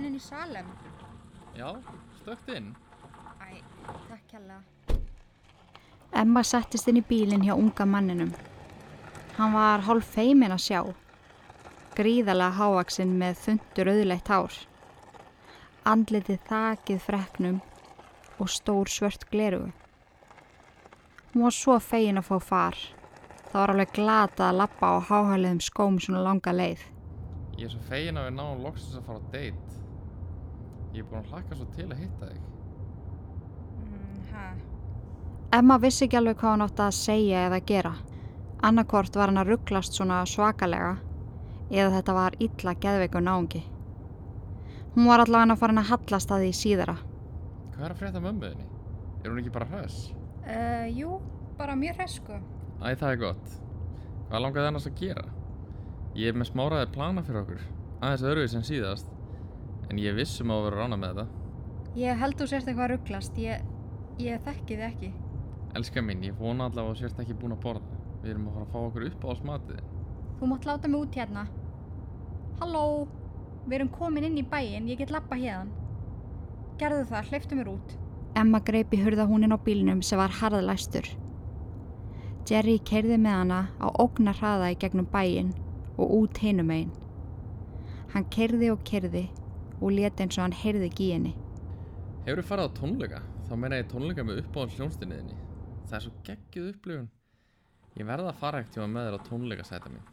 leiðin inn í Salem. Já, stökt inn. Æ, takk hella. Emma settist inn í bílinn hjá unga manninum. Hann var hálf feimin að sjá. Gríðalega hávaksinn með þundur auðleitt hár. Andlitið þakið freknum og stór svört glerugu. Hún var svo fegin að fá far. Það var alveg glata að lappa á háhæliðum skóm svona langa leið. Ég er svo fegin að við náum loksins að fara á date. Ég er búin að hlakka svo til að hitta þig. Mm, ha, Emma vissi ekki alveg hvað hann átti að segja eða gera. Annarkvort var hann að rugglast svona svakalega eða þetta var illa geðveiku náungi. Hún var allavega að fara að hallast að því síðara. Hvað er að frétta mömmuðinni? Er hún ekki bara hress? uh, jú, bara mjög hresku. Æ, það er gott. Hvað langaði annars að gera? Ég er með smáraði plana fyrir okkur. Aðeins öðruvísi en síðast. En ég vissum að vera rána með þetta. Ég held þú sérst eitthvað rugglast, ég, ég þekki þið ekki. Elskar mín, ég vona allavega að sérst ekki búin að borða. Við erum að fara að fá okkur upp á smatið. Þú mátt láta mig út hérna. Halló, við erum komin inn í bæinn, ég get lappa hérðan. Gerðu það, hleyftu mér út. Emma greip í hurðahúnin á bílnum sem var harðlæstur. Jerry kerði með hana á ógnar hraða í gegnum bæinn og út hinum einn. Hann kerði og kerði og leti eins og hann heyrði ekki í henni. Hefur farið á tónleika? Þá meina ég tónleika með uppáhald hljónstinniðinni. Það er svo geggjuð upplifun. Ég verða að fara ekkert með þér á tónleika sæta mín.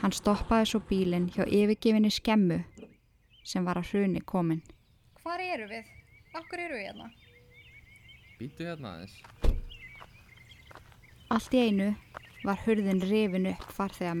Hann stoppaði svo bílinn hjá yfirgefinni skemmu sem var að hruni komin. Hvar eru við? Akkur eru við hérna? Býtu hérna aðeins. Allt í einu var hurðin rifin upp farþega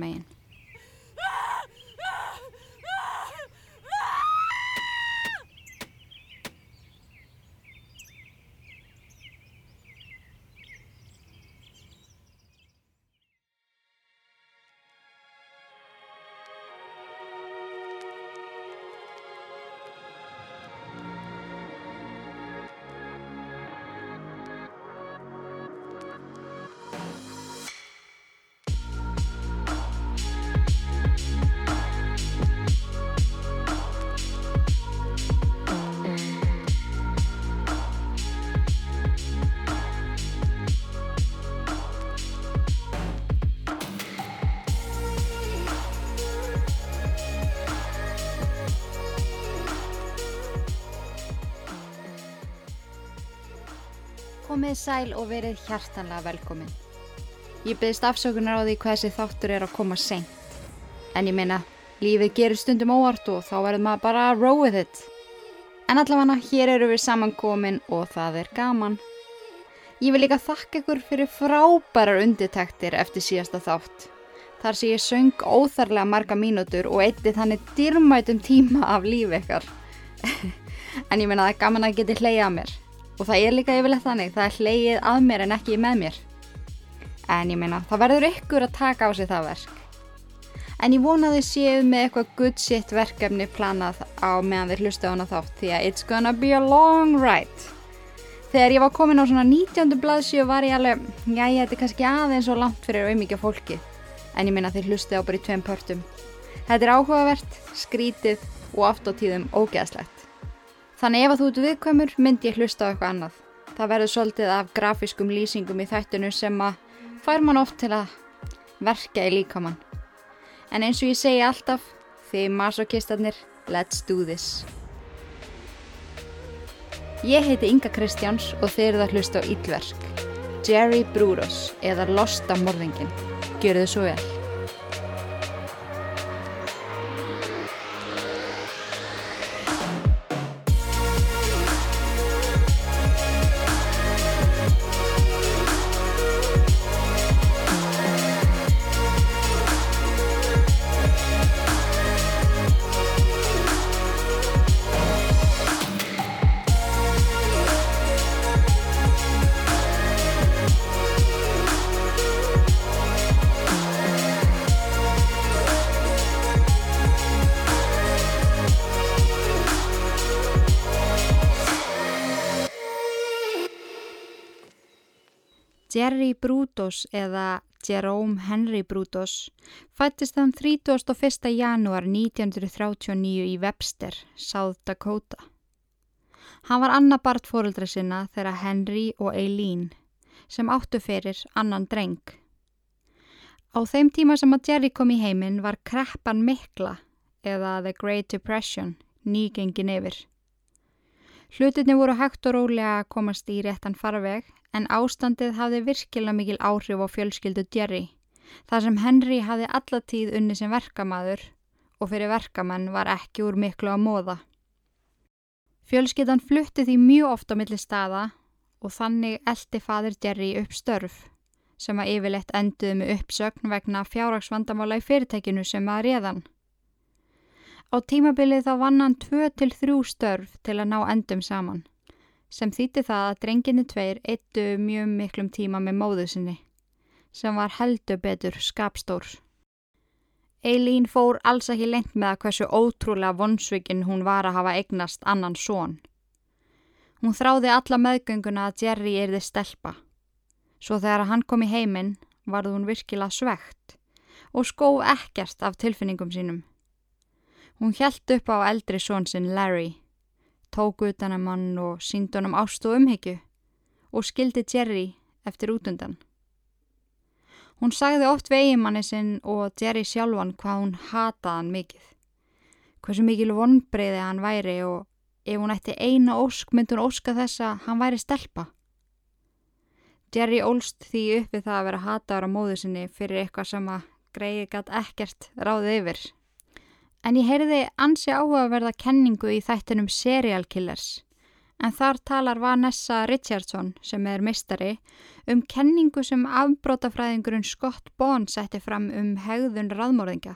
Komið sæl og verið hjartanlega velkomin. Ég byggðist afsökunar á því hvað þessi þáttur er að koma seint. En ég meina, lífið gerir stundum óvart og þá verður maður bara að row with it. En allavega, hér eru við samankomin og það er gaman. Ég vil líka þakka ykkur fyrir frábærar undirtektir eftir síðasta þátt. Þar sé ég söng óþarlega marga mínútur og eitti þannig dyrmætum tíma af lífi ykkar. en ég meina það er gaman að geti hleyja að mér. Og það er líka yfirleitt þannig, það er hleyið að mér en ekki með mér. En ég meina, það verður ykkur að taka á sig það verk. En ég vona þið séu með eitthvað good shit verkefni planað á meðan þið hlusta á hana þátt því að it's gonna be a long ride. Þegar ég var komin á svona 19. blaðsíu var ég alveg, já ég er kannski aðeins og langt fyrir auðmikið fólki. En ég meina þið hlusti á bara í tveim pörtum. Þetta er áhugavert, skrítið og oft á tíðum ógeðslegt. Þannig ef að þú ert viðkvæmur myndi ég hlusta á eitthvað annað. Það verður svolítið af grafiskum lýsingum í þættinu sem að fær mann oft til að verka í líkamann. En eins og ég segi alltaf, þið masokistarnir, let's do this. Ég heiti Inga Kristjáns og þið eruð að hlusta á Íllverk. Jerry Bruros eða Losta morðingin. Gjörðu svo vel. Jerry Brutos eða Jerome Henry Brutus, fættist hann 31. janúar 1939 í Webster, South Dakota. Hann var annað bart fóruldra sinna þegar Henry og Eileen sem áttu fyrir annan dreng. Á þeim tíma sem að Jerry kom í heiminn var kreppan mikla eða The Great Depression nýgengin yfir. Hlutinni voru hægt og rólega að komast í réttan farveg en ástandið hafði virkilega mikil áhrif á fjölskyldu Jerry þar sem Henry hafði allatíð unni sem verkamaður og fyrir verkamenn var ekki úr miklu að móða. Fjölskyldan flutti því mjög ofta millir staða og þannig eldi fadir Jerry upp störf sem að yfirleitt enduði með uppsögn vegna fjárraksvandamála í fyrirtekinu sem að réðan. Á tímabilið þá vann hann 2-3 störf til að ná endum saman sem þýtti það að drenginni tveir eittu mjög miklum tíma með móðu sinni sem var heldur betur skapstór. Eileen fór alls ekki lengt með að hversu ótrúlega vonsvikinn hún var að hafa eignast annan són. Hún þráði alla meðgönguna að Jerry erði stelpa. Svo þegar hann kom í heiminn varð hún virkilega svegt og skó ekkert af tilfinningum sínum. Hún hjælt upp á eldri són sinn Larry, tók utan að mann og sínd honum ást og umhyggju og skildi Jerry eftir útundan. Hún sagði oft við eigimanni sinn og Jerry sjálfan hvað hún hataði hann mikið. Hversu mikil vonbreiði hann væri og ef hún ætti eina ósk myndi hún óska þess að hann væri stelpa. Jerry ólst því uppi það að vera hataður á móðu sinni fyrir eitthvað sem að greiði gætt ekkert ráðið yfir. En ég heyrði ansi áhugaverða kenningu í þættinum Serial Killers en þar talar Vanessa Richardson sem er mistari um kenningu sem afbrótafræðingurinn Scott Bond setti fram um hegðun raðmórðinga.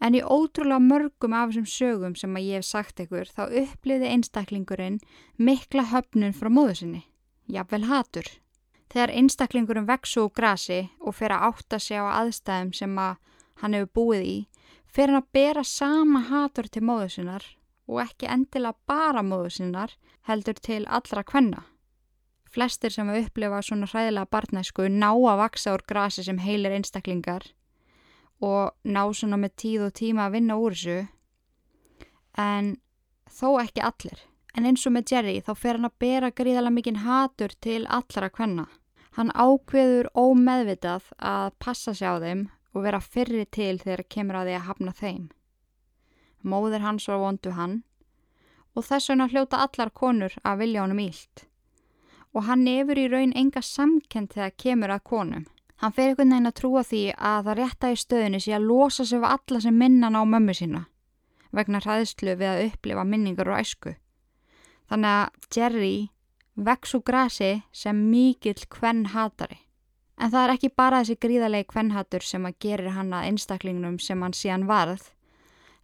En í ótrúlega mörgum af þessum sögum sem að ég hef sagt ykkur þá uppliði einstaklingurinn mikla höfnun frá móðu sinni, jafnvel hatur. Þegar einstaklingurinn vexu úr grasi og fer að átta sig á aðstæðum sem að hann hefur búið í, fer hann að bera sama hatur til móðu sinnar og ekki endilega bara móðu sinnar heldur til allra kvenna. Flestir sem upplifa svona hræðilega barnæsku ná að vaksa úr grasi sem heilir einstaklingar og ná svona með tíð og tíma að vinna úr þessu en þó ekki allir. En eins og með Jerry þá fer hann að bera gríðalega mikinn hatur til allra kvenna. Hann ákveður ómeðvitað að passa sig á þeim og vera fyrri til þegar kemur að því að hafna þeim. Móður hans var vondu hann og þess vegna hljóta allar konur að vilja honum ílt. Og hann nefur í raun enga samkend þegar kemur að konum. Hann fer einhvern veginn að trúa því að það rétta í stöðinu sé að losa sig af alla sem minna ná mömmu sína vegna hraðslu við að upplifa minningar og æsku. Þannig að Jerry vex úr grasi sem mikill kvenn hatari. En það er ekki bara þessi gríðalegi kvennhatur sem að gerir hann að einstaklingnum sem hann síðan varð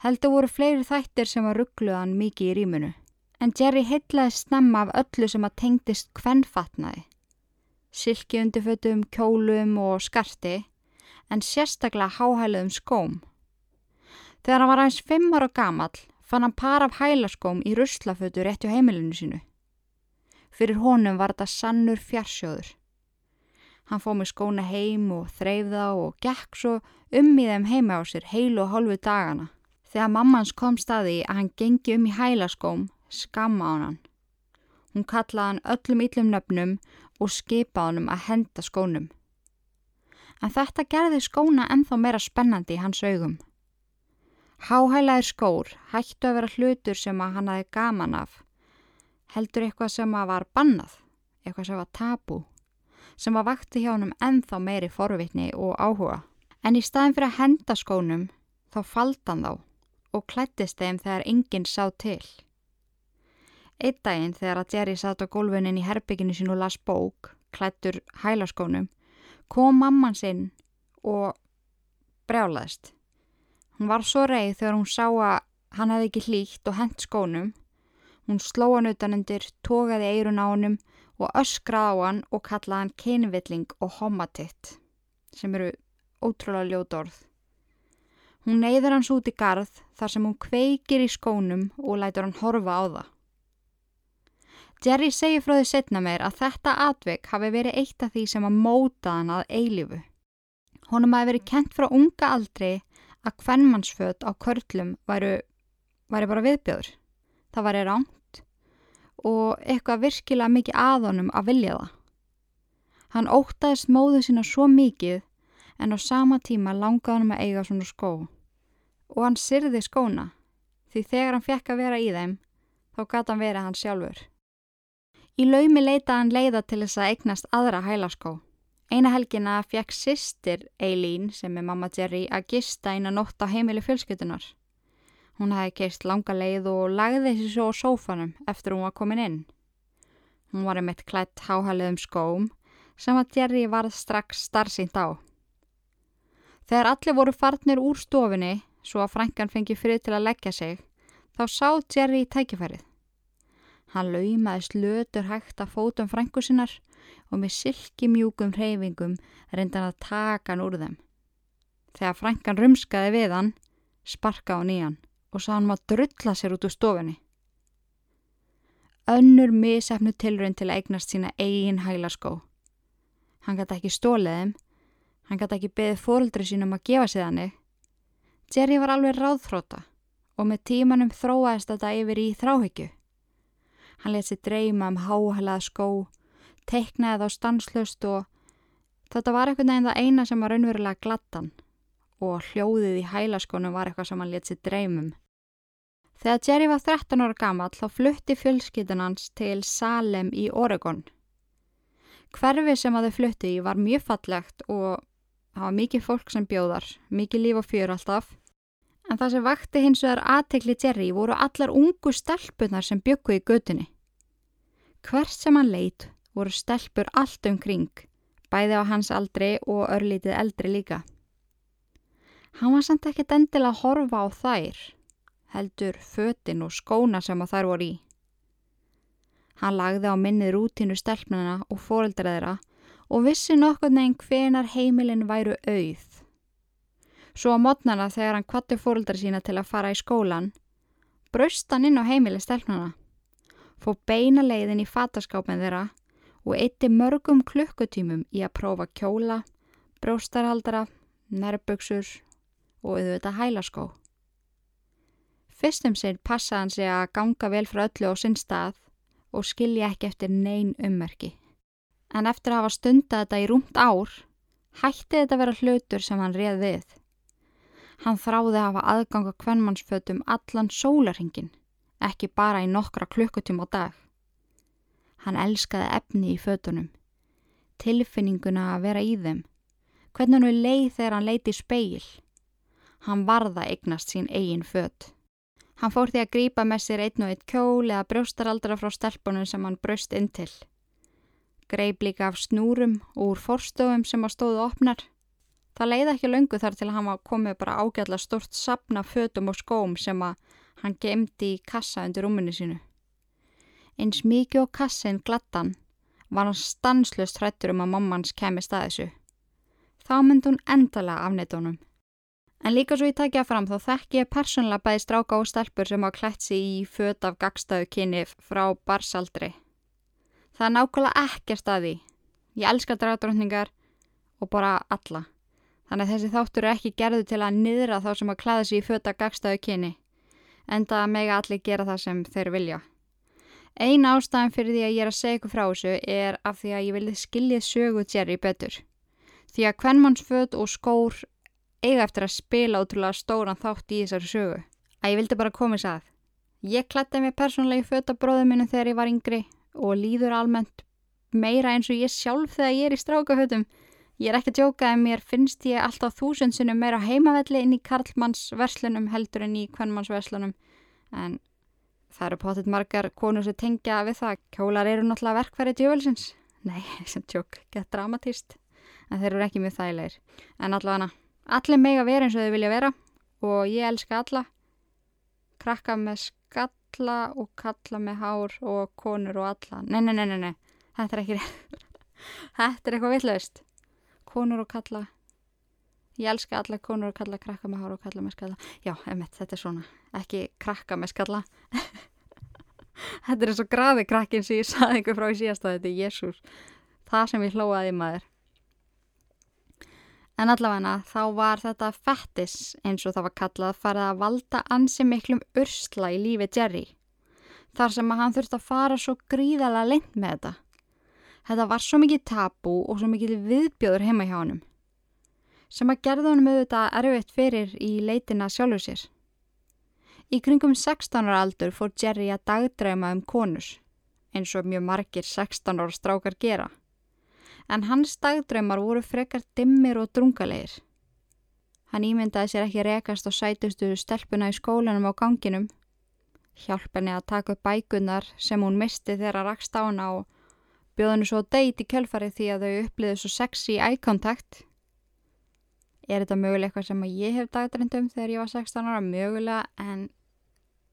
heldur voru fleiri þættir sem að ruggluðan mikið í rýmunu. En Jerry heitlaði snemma af öllu sem að tengdist kvennfatnaði. Silki undirfötum, kjólum og skarti, en sérstaklega háhæluðum skóm. Þegar hann var aðeins fimm ára gamall fann hann par af hælaskóm í ruslafötu rétt á heimilinu sínu. Fyrir honum var þetta sannur fjarsjóður. Hann fóð með skóna heim og þreyfða og gekk svo um í þeim heima á sér heilu og hálfu dagana. Þegar mammans kom staði að hann gengi um í hælaskóm, skamma á hann. Hún kallaði hann öllum yllum nöfnum og skipa honum að henda skónum. En þetta gerði skóna enþá meira spennandi í hans augum. Háhælaðir skór hættu að vera hlutur sem að hann aði gaman af. Heldur eitthvað sem að var bannað, eitthvað sem var tabú, sem að vakti hjá honum enþá meiri forvitni og áhuga. En í staðin fyrir að henda skónum þá faldan þá og klættist þeim þegar enginn sá til. Eitt daginn þegar að Jerry satt á gólfunin í herbygginu sín og las bók, klættur hælaskónum, kom mamman sinn og brjálaðist. Hún var svo reið þegar hún sá að hann hefði ekki hlýtt og hent skónum. Hún sló hann utanundir, tókaði eirun á hannum og öskraði á hann og kallaði hann kynvilling og homatitt, sem eru ótrúlega ljót orð. Hún neyður hans út í garð þar sem hún kveikir í skónum og lætur hann horfa á það. Jerry segir frá því setna meir að þetta atvik hafi verið eitt af því sem að móta hann að eilifu. Honum hafi verið kent frá unga aldri að kvennmannsföt á körlum væri bara viðbjöður. Það væri ránt og eitthvað virkilega mikið að honum að vilja það. Hann ótaðist móðu sína svo mikið en á sama tíma langaði hann að eiga svona skó. Og hann syrði skóna því þegar hann fekk að vera í þeim þá gata hann verið hann sjálfur. Í laumi leitaði hann leiða til þess að eignast aðra hælaskó. Eina helgina fekk sýstir Eileen sem er mamma Jerry að gista eina nótt á heimili fjölskytunar. Hún hefði keist langa leið og lagði þessi svo á sófanum eftir hún var komin inn. Hún var um eitt klætt háhæliðum skóm sem að Jerry varð strax starfsýnt á. Þegar allir voru farnir úr stofinni svo að frænkan fengi frið til að leggja sig, þá sá Jerry í tækifærið. Hann laumaði slötur hægt að fótum frængu sinnar og með silki mjúkum hreyfingum reyndan að taka hann úr þeim. Þegar frængan rumskaði við hann, sparka á nýjan og sá hann maður drulla sér út úr stofinni. Önnur misefnu tilrönd til að eignast sína eigin hælaskó. Hann gæti ekki stólið þeim, hann gæti ekki beðið fóröldri sínum að gefa sig þannig. Jerry var alveg ráðfróta og með tímanum þróaðist þetta yfir í þráhyggju. Hann let sér dreyma um háhælað skó, teiknaði þá stanslust og þetta var eitthvað neginn það eina sem var raunverulega glattan og hljóðið í hælaskónum var eitthvað sem hann let sér dreymum. Þegar Jerry var 13 ára gammal þá flutti fjölskytun hans til Salem í Oregon. Hverfi sem að þau flutti í var mjög fallegt og það var mikið fólk sem bjóðar, mikið líf og fjör alltaf. En það sem vakti hins vegar aðtekli Jerry voru allar ungu stelpunar sem byggu í götunni. Hvert sem hann leit voru stelpur allt umkring, bæði á hans aldri og örlítið eldri líka. Hann var samt ekkert endilega að horfa á þær, heldur fötin og skóna sem að þær voru í. Hann lagði á minnið rútinu stelpnana og fóreldraðira og vissi nokkur neginn hvenar heimilin væru auð. Svo á modnana þegar hann kvatti fóreldra sína til að fara í skólan, braust hann inn á heimili stelpnana, fó beina leiðin í fataskápin þeirra og eitti mörgum klukkutímum í að prófa kjóla, bróstarhaldara, nærböksur og auðvitað hælaskó. Fyrstum sinn passaði hann sig að ganga vel frá öllu á sinn stað og skilja ekki eftir neyn ummerki. En eftir að hafa stundað þetta í rúmt ár, hætti þetta vera hlutur sem hann reð við. Hann þráði að hafa aðganga kvennmannsfötum allan sólarhingin, ekki bara í nokkra klukkutíma á dag. Hann elskaði efni í fötunum, tilfinninguna að vera í þeim, hvernig hann leið þegar hann leiti í speil. Hann varða eignast sín eigin fött. Hann fór því að grípa með sér einn og eitt kjól eða brjóstaraldara frá stelpunum sem hann braust inn til. Greip líka af snúrum og úr forstofum sem að stóðu opnar. Það leiði ekki löngu þar til að hann komið bara ágæðla stort sapna fötum og skóm sem að hann gemdi í kassa undir rúminu sínu. Eins mikið og kassin glattan var hann stanslust hrættur um að mammans kemi staðisu. Þá myndi hún endalega afneitunum. En líka svo ég takja fram þá þekk ég persónulega bæði stráka og stelpur sem á klætsi í föt af gagstaðu kynni frá barsaldri. Það er nákvæmlega ekkert að því. Ég elska dragdrótningar og bara alla. Þannig að þessi þáttur er ekki gerðu til að niðra þá sem að klæða sér í föt af gagstaðu kynni. Enda mega allir gera það sem þeir vilja. Eina ástæðan fyrir því að ég er að segja ykkur frá þessu er af því að ég vilja skiljið sögu Jerry betur. Því að kvennmannsföt og skór eiga eftir að spila ótrúlega stóran þátt í þessari sögu. Að ég vildi bara koma þess að. Ég klætti mig persónlega í fötabróðu minu þegar ég var yngri og líður almennt meira eins og ég sjálf þegar ég er í strákahötum. Ég er ekki að djóka en mér finnst ég alltaf þúsundsunum meira heimavelli inn í Karlmannsverslunum heldur en í Kvennmannsverslunum. En það eru potið margar konur sem tengja við það. Kjólar eru náttúrulega verkfæri djöfelsins. Nei, sem tjók, gett dramatíst. En þeir eru ekki mjög þægilegir. En allavega Allir meg að vera eins og þau vilja vera og ég elska alla. Krakka með skalla og kalla með hár og konur og alla. Nei, nei, nei, nei, nei. þetta er ekki rétt. þetta er eitthvað vittlaust. Konur og kalla. Ég elska alla konur og kalla, krakka með hár og kalla með skalla. Já, emitt, þetta er svona. Ekki krakka með skalla. þetta er eins og graði krakkin sem ég saði ykkur frá í síðasta þetta. Jésús, það sem ég hlóaði maður. En allavega þá var þetta fettis eins og það var kallað farið að valda ansi miklum ursla í lífi Jerry. Þar sem að hann þurfti að fara svo gríðalega lengt með þetta. Þetta var svo mikið tabú og svo mikið viðbjóður heima hjá honum. Sem að gerða honum auðvitað erfitt fyrir í leitina sjálfur sér. Í kringum 16 ára aldur fór Jerry að dagdreima um konus, eins og mjög margir 16 ára strákar gera en hans dagdraumar voru frekar dimmir og drungalegir. Hann ímyndaði sér ekki rekast á sætustu stelpuna í skólanum á ganginum, hjálp henni að taka upp bækunar sem hún misti þegar að rakst á hana og bjóð henni svo deit í kjölfari því að þau uppliði svo sexy eye contact. Er þetta mögulega eitthvað sem ég hef dagdreindum þegar ég var 16 ára? Mögulega, en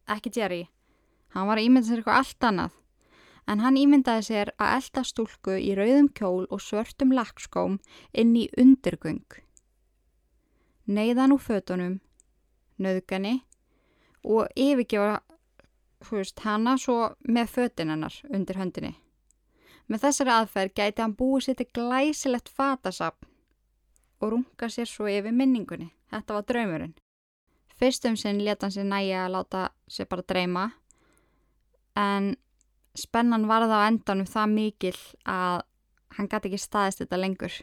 ekki Jerry. Hann var að ímynda sér eitthvað allt annað en hann ímyndaði sér að elda stúlku í rauðum kjól og svörtum lakkskóm inn í undirgöng. Neiðan úr fötunum, nöðgani og yfirgefa hana svo með fötin hennar undir höndinni. Með þessari aðferð gæti hann búið sér til glæsilegt fatasapn og runga sér svo yfir minningunni. Þetta var draumurinn. Fyrstum sinn leta hann sér næja að láta sér bara dreyma en spennan var það á endanum það mikil að hann gæti ekki staðist þetta lengur.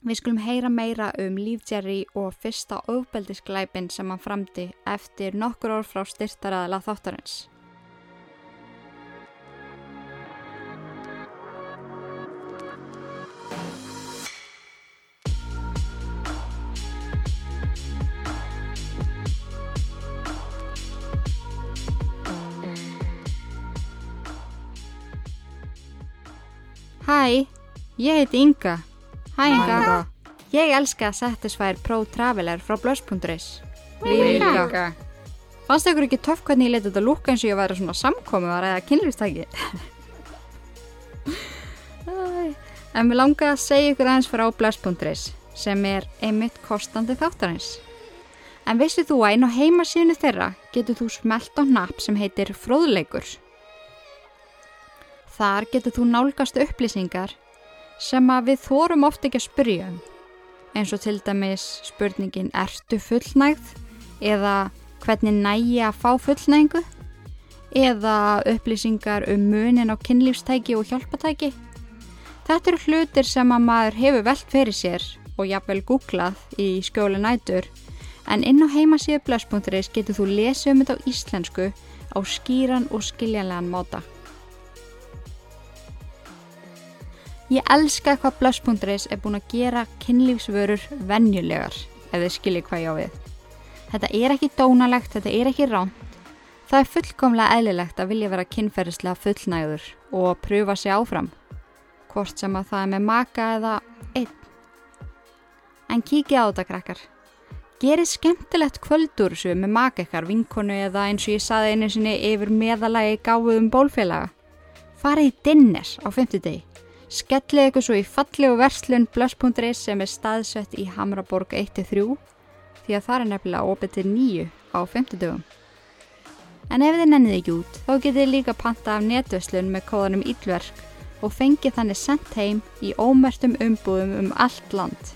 Við skulum heyra meira um Líf Jerry og fyrsta ofbeldisglæpin sem hann framdi eftir nokkur orð frá styrtaraðala þáttarins. Hæ, ég heiti Inga. Hæ Inga. Ég elska Satisfyer Pro Traveler frá Blöss.is. Við líka. Fannst ykkur ekki töff hvernig ég leti þetta lúka eins og ég væri svona samkomið að ræða kynlýfstæki? en við langaði að segja ykkur aðeins frá Blöss.is sem er einmitt kostandi þáttarins. En vissið þú að inn á heimasíðinu þeirra getur þú smelt á napp sem heitir fróðleikur. Þar getur þú nálgast upplýsingar sem að við þórum oft ekki að spyrja um. Eins og til dæmis spurningin ertu fullnægð eða hvernig nægi að fá fullnægingu eða upplýsingar um munin á kynlífstæki og hjálpatæki. Þetta eru hlutir sem að maður hefur velt fyrir sér og jafnvel googlað í skjóla nætur en inn á heimasíðu blöss.is getur þú lesið um þetta á íslensku á skýran og skiljanlegan máta. Ég elska hvað blöss.is er búin að gera kynlífsvörur vennjulegar, ef þið skiljið hvað ég á við. Þetta er ekki dónalegt, þetta er ekki ránt. Það er fullkomlega eðlilegt að vilja vera kynferðislega fullnæður og pröfa sig áfram, hvort sem að það er með maka eða einn. En kíkja á þetta krakkar. Gerið skemmtilegt kvöldur sem með maka ykkar, vinkonu eða eins og ég saði einu sinni yfir meðalagi gáðum bólfélaga. Farið í dinner á 50 degi. Skellið ykkur svo í fallegu verslun blöss.is sem er staðsett í Hamraborg 1-3 því að það er nefnilega opið til nýju á 50 dögum. En ef þið nennið ekki út þá getið þið líka panta af netverslun með kóðanum Ílverk og fengið þannig sendt heim í ómertum umbúðum um allt land.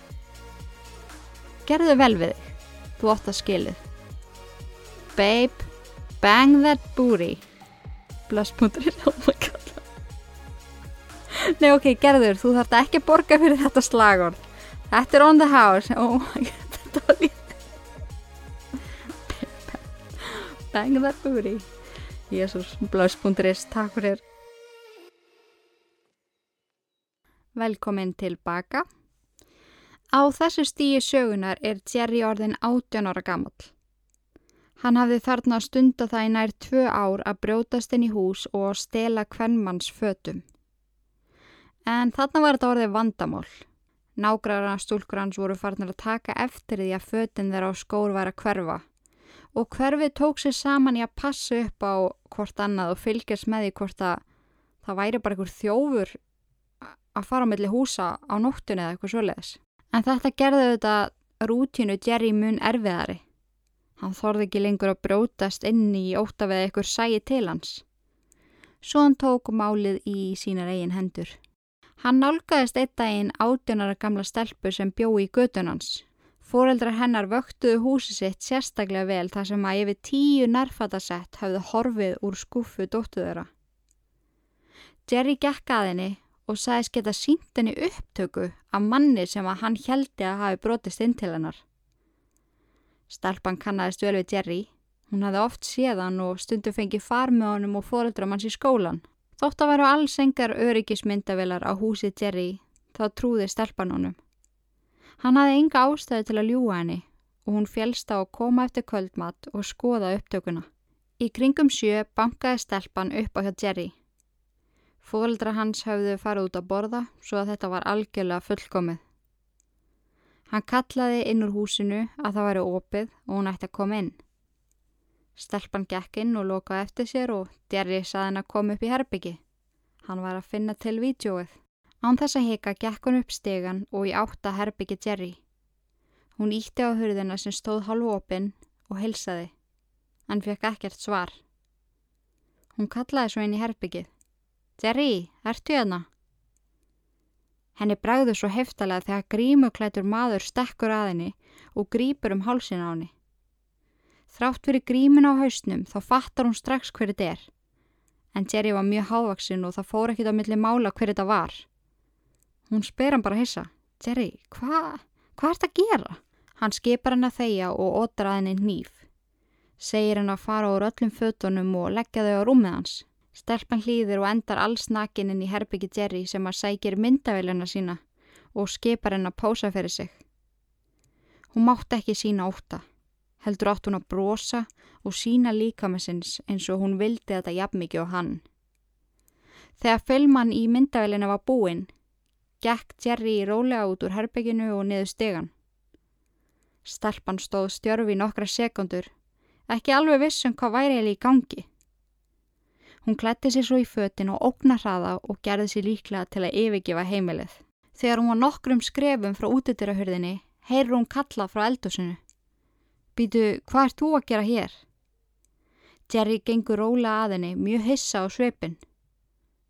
Gerðu vel við þig, þú ótt að skilið. Babe, bang that booty. Blöss.is, oh my god. Nei ok, gerður, þú þarf ekki að borga fyrir þetta slagord. Þetta er on the house. Oh my god, þetta var lítið. Bang that booty. Jésús, blöss.is, takk fyrir. Velkomin tilbaka. Á þessu stíi sögunar er Jerry orðin 18 ára gammal. Hann hafði þarna stunda það í nær tvö ár að brjótast inn í hús og stela hvernmanns fötum. En þarna var þetta orðið vandamál. Nágræðarna stúlkur hans voru farnir að taka eftir því að fötinn þeirra á skór væri að hverfa og hverfið tók sér saman í að passa upp á hvort annað og fylgjast með því hvort að það væri bara einhver þjófur að fara á milli húsa á nóttunni eða eitthvað svoleiðis. En þetta gerði þetta rútínu Jerry mun erfiðari. Hann þorði ekki lengur að brótast inn í óta við eitthvað sæi til hans. Svo hann tók málið í sínar eigin hendur. Hann nálgæðist eitt daginn átjónara gamla stelpu sem bjó í gödunans. Fóreldrar hennar vöktuðu húsi sitt sérstaklega vel þar sem að yfir tíu nærfattasett hafði horfið úr skuffu dóttu þeirra. Jerry gekk að henni og sagðist geta sínt henni upptöku af manni sem að hann heldi að hafi brotist inn til hennar. Stelpan kannadist vel við Jerry. Hún hafði oft séðan og stundu fengið far með honum og fóreldram hans í skólan. Þótt að veru alls engar öryggismyndavilar á húsi Jerry þá trúði stelpan honum. Hann hafði enga ástæði til að ljúa henni og hún fjelst á að koma eftir kvöldmatt og skoða upptökuna. Í kringum sjö bankaði stelpan upp á hjá Jerry. Fóldra hans hafðu farið út að borða svo að þetta var algjörlega fullkomið. Hann kallaði inn úr húsinu að það væri opið og hún ætti að koma inn. Stelpan gekk inn og lokaði eftir sér og Jerry saði hann að koma upp í herbyggi. Hann var að finna til vídjóið. Án þess að hika gekk hún upp stegan og í átta herbyggi Jerry. Hún ítti á hurðina sem stóð halvu opinn og hilsaði. Hann fekk ekkert svar. Hún kallaði svo inn í herbyggið. Jerry, ertu hérna? Henni bregður svo heftalega þegar grímuklætur maður stekkur að henni og grýpur um hálsin á henni. Þrátt fyrir grímin á hausnum þá fattar hún strax hverju þetta er. En Jerry var mjög hávaksinn og það fór ekkit á milli mála hverju þetta var. Hún spyr hann bara að hissa. Jerry, hvað hva ert að gera? Hann skipar hann að þeia og ódra að henni nýf. Segir hann að fara úr öllum fötunum og leggja þau á rúmið hans. Stelpan hlýðir og endar alls nakin inn í herbyggi Jerry sem að sækir myndavélina sína og skipar hann að pósa fyrir sig. Hún mátti ekki sína óta. Heldur átt hún að brosa og sína líka með sinns eins og hún vildi þetta jafn mikið á hann. Þegar fylgmann í myndavélina var búinn gekk Jerry rólega út úr herbygginu og niður stegan. Stelpan stóð stjörfi nokkra sekundur, ekki alveg vissum hvað væri eða í gangi. Hún klætti sér svo í fötin og ógna hraða og gerði sér líklega til að yfirgefa heimilið. Þegar hún var nokkrum skrefum frá útidyrahörðinni, heyrur hún kalla frá eldusinu. Býtu, hvað ert þú að gera hér? Jerry gengur rólega að henni, mjög hissa á svepin.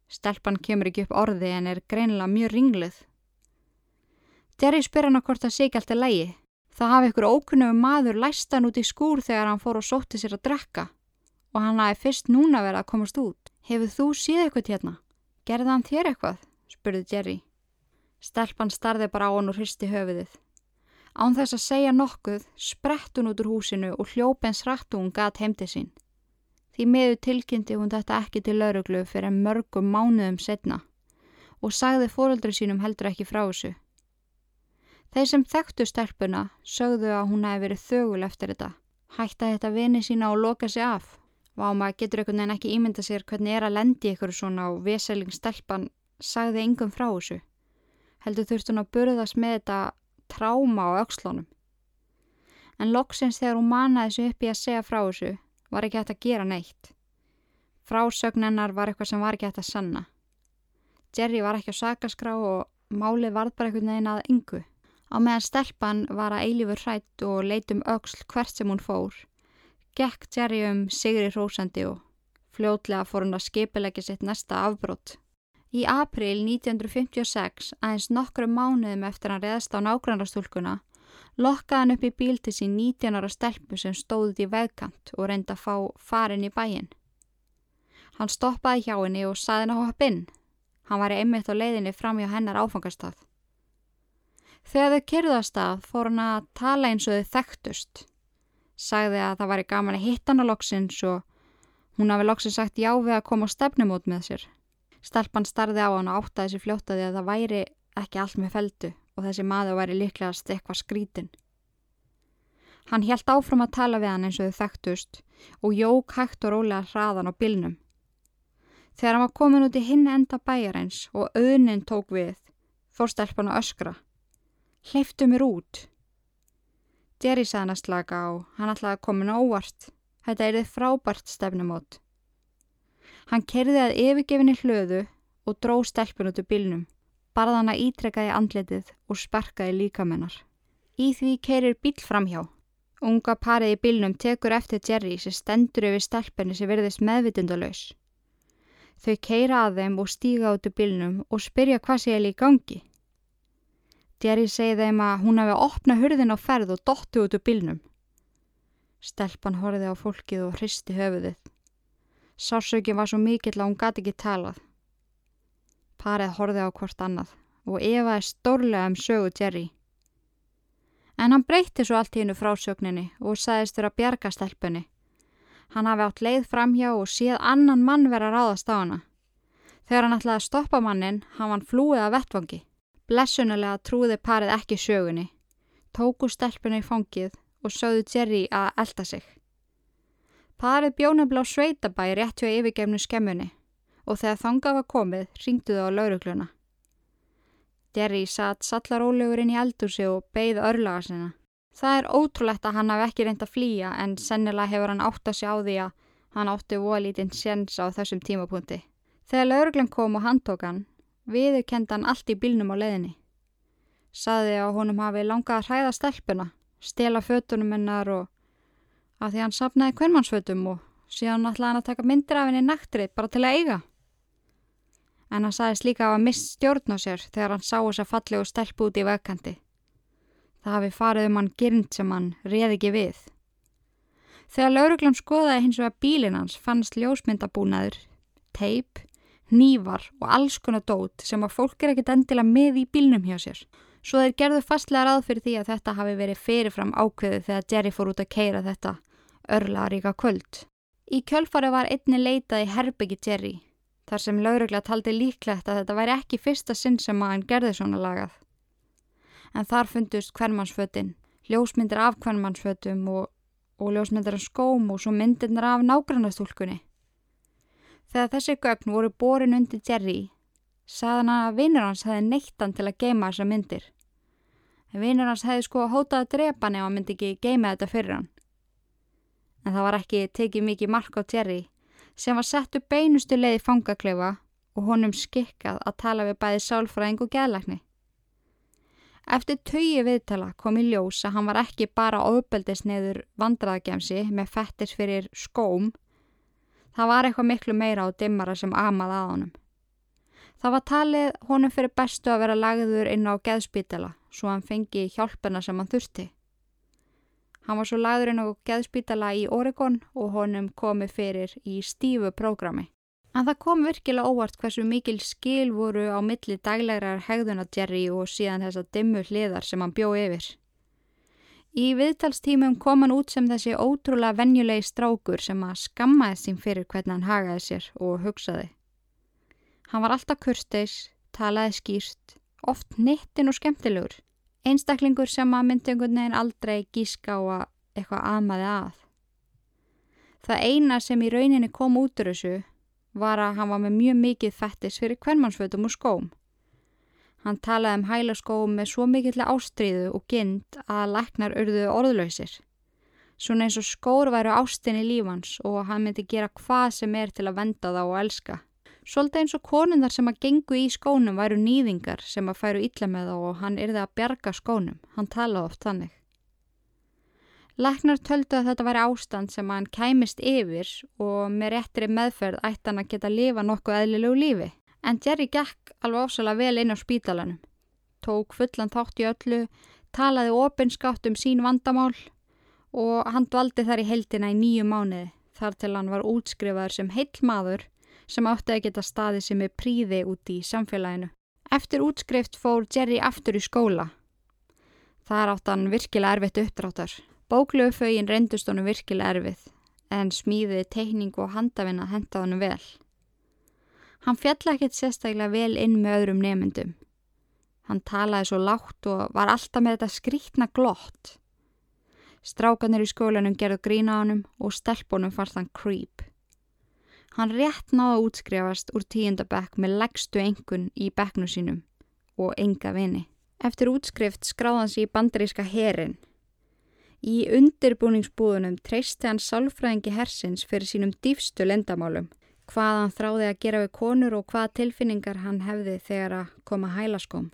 Stelpan kemur ekki upp orði en er greinilega mjög ringluð. Jerry spyr hann hvort það sé ekki alltaf lægi. Það hafi ykkur ókunnum maður læstan út í skúr þegar hann fór og sótti sér að drekka og hann hafi fyrst núna verið að komast út. Hefur þú síð eitthvað hérna? Gerði hann þér eitthvað? spurði Jerry. Stelpan starði bara á hann og hristi höfuðið. Án þess að segja nokkuð sprett hún út úr húsinu og hljópens rættu hún gat heimti sín. Því miður tilkynnti hún þetta ekki til lauruglu fyrir mörgum mánuðum setna og sagði fóröldri sínum heldur ekki frá þessu. Þeir sem þekktu stelpuna sögðu að hún hefði verið þögul eftir þetta. Hætta þetta vini sína og loka sig af. Vá maður getur einhvern veginn ekki ímynda sér hvernig er að lendi ykkur svona og veselingstelpan sagði engum frá þessu. Heldur þurft hún að burðast með þetta tráma á aukslónum. En loksins þegar hún manaði sig upp í að segja frá þessu var ekki hægt að gera neitt. Frásögnennar var eitthvað sem var ekki hægt að sanna. Jerry var ekki á sakaskrá og málið varð bara einhvern veginn að yngu. Á meðan stelpan var að eilífur hrætt og leitum auksl hvert sem hún fór. Gekk Jerry um Sigri Rósandi og fljótlega fór hún að skipilegja sitt næsta afbrót. Í april 1956, aðeins nokkru mánuðum eftir hann reðast á nágrannarstúlkuna, lokkaði hann upp í bíl til sín 19 ára stelpu sem stóðið í vegkant og reyndi að fá farin í bæin. Hann stoppaði hjá henni og saði henni að hoppa inn. Hann var einmitt á leiðinni fram hjá hennar áfangastað. Þegar þau kyrðu að fór hann að tala eins og þau þekktust. Sagði að það væri gaman að hitta hann á loksins og hún hafi loksins sagt já við að koma á stefnumót með sér. Stelpan starði á hann og áttaði sér fljótaði að það væri ekki allt með feldu og þessi maður væri líklegast eitthvað skrítin. Hann helt áfram að tala við hann eins og þau þekktust og jók hægt og rólega hraðan á bilnum. Þegar hann var komin út í hinn enda bæjarins og auðnin tók við, fór stelpan að öskra. Hleyftu mér út. Jerry sagði hann að slaka á, hann ætlaði að komin á óvart. Þetta er þið frábært stefnumót. Hann kerði að yfirgefinni hlöðu og dró stelpun út úr bilnum barðana ítrekkaði andletið og sparkaði líkamennar. Í því keirir bíl framhjá. Unga parið í bílnum tekur eftir Jerry sem stendur yfir stelpenni sem verðist meðvitundalös. Þau keira að þeim og stíga út úr bílnum og spyrja hvað sé eða í gangi. Jerry segi þeim að hún hefði opnað hurðin á ferð og dottu út úr bílnum. Stelpan horfið á fólkið og hristi höfuðið. Sársökin var svo mikill að hún gati ekki talað. Parið horfið á hvort annað og Eva er stórlega um sögu Jerry. En hann breytti svo allt í hennu frásögninni og sagðist þurra bjarga stelpunni. Hann hafi átt leið framhjá og séð annan mann vera ráðast á hana. Þegar hann ætlaði að stoppa mannin, hann var flúið að vettvangi. Blessunulega trúði parið ekki sögunni. Tóku stelpunni í fangið og sögðu Jerry að elda sig. Parið bjónabla á sveitabæ rétt hjá yfirgefnu skemmunni og þegar þangað var komið ringdu þau á laurugluna. Jerry satt sallarólegur inn í eldúsi og beigð örlaga sinna. Það er ótrúlegt að hann hafi ekki reynd að flýja en sennilega hefur hann átt að sjá því að hann átti volítinn séns á þessum tímapunkti. Þegar lauruglan kom og handtók hann, viðurkenda hann allt í bílnum á leðinni. Saði að honum hafi langað að hræða stelpuna, stela fötunum hennar og að því hann sapnaði kvennmannsfötum og síðan ætlaði hann að taka myndir af henni naktri bara til að eiga en hann sagðist líka að hafa mist stjórn á sér þegar hann sá þess að falli og stelpu út í vegkanti. Það hafi farið um hann gyrnd sem hann reði ekki við. Þegar lauruglan skoðaði hins vegar bílin hans fannst ljósmyndabúnaður, teip, nývar og alls konar dót sem að fólk er ekkit endilega með í bílnum hjá sér. Svo þeir gerðu fastlega ráð fyrir því að þetta hafi verið fyrirfram ákveðu þegar Jerry fór út að keira þetta örlaríka kvöld. Í kjölfari var einni leitað í herbyggi Jerry þar sem laurugla taldi líklegt að þetta væri ekki fyrsta sinn sem að hann gerði svona lagað. En þar fundust hvernmannsfötinn, ljósmyndir af hvernmannsfötum og, og ljósmyndir af skóm og svo myndirnar af nágrannastúlkunni. Þegar þessi gögn voru borin undir Jerry, saðan að vinnur hans hefði neittan til að geima þessa myndir. Vinnur hans hefði sko hótað að drepa hann ef hann myndi ekki geima þetta fyrir hann. En það var ekki tekið mikið mark á Jerry sem var sett upp beinustu leiði fangaklefa og honum skikkað að tala við bæði sálfræðing og geðlækni. Eftir tögi viðtala kom í ljós að hann var ekki bara ofbeldisneður vandraðagemsi með fettis fyrir skóm, það var eitthvað miklu meira á dimmara sem amaði að honum. Það var talið honum fyrir bestu að vera lagður inn á geðspítala svo hann fengi hjálpuna sem hann þurfti. Hann var svo lagðurinn á geðspítala í Oregon og honum komi fyrir í stífu prógrami. En það kom virkilega óvart hversu mikil skil voru á milli daglegar hegðuna Jerry og síðan þessa dimmu hliðar sem hann bjó yfir. Í viðtalstímum kom hann út sem þessi ótrúlega venjulegi strákur sem að skammaði sín fyrir hvernig hann hagaði sér og hugsaði. Hann var alltaf kursteis, talaði skýrt, oft nittin og skemmtilegur einstaklingur sem að myndi einhvern veginn aldrei gíska á að eitthvað aðmaði að. Það eina sem í rauninni kom út úr þessu var að hann var með mjög mikið fettis fyrir kvennmannsfötum og skóm. Hann talaði um hælaskóm með svo mikillega ástríðu og gynd að læknar urðu orðlausir. Svona eins og skór væru ástinni lífans og hann myndi gera hvað sem er til að venda þá og elska. Svolítið eins og konundar sem að gengu í skónum væru nýðingar sem að færu illa með þá og hann yrði að bjarga skónum. Hann talaði oft þannig. Læknar töldu að þetta væri ástand sem hann kæmist yfir og með réttri meðferð ætti hann að geta lifa nokkuð eðlilegu lífi. En Jerry gekk alveg ofsalega vel inn á spítalanum. Tók fullan þátt í öllu, talaði opinskátt um sín vandamál og hann dvaldi þar í heldina í nýju mánuði þar til hann var útskrifaður sem heil maður sem átti að geta staðið sem er príði úti í samfélaginu. Eftir útskrift fór Jerry aftur í skóla. Þar átt hann virkilega erfitt uppdráttar. Bóklöfauðin reyndust honum virkilega erfið en smíðið teikning og handafinna henda honum vel. Hann fjalla ekkert sérstaklega vel inn með öðrum nemyndum. Hann talaði svo lágt og var alltaf með þetta skrítna glott. Strákanir í skólanum gerðu grína á honum og stelpunum fannst hann creep. Hann rétt náða að útskrefast úr tíundabekk með leggstu engun í bekknu sínum og enga vini. Eftir útskrift skráði hann sér í bandaríska herin. Í undirbúningsbúðunum treysti hann sálfræðingi hersins fyrir sínum dýfstu lendamálum, hvað hann þráði að gera við konur og hvað tilfinningar hann hefði þegar að koma hælaskóm.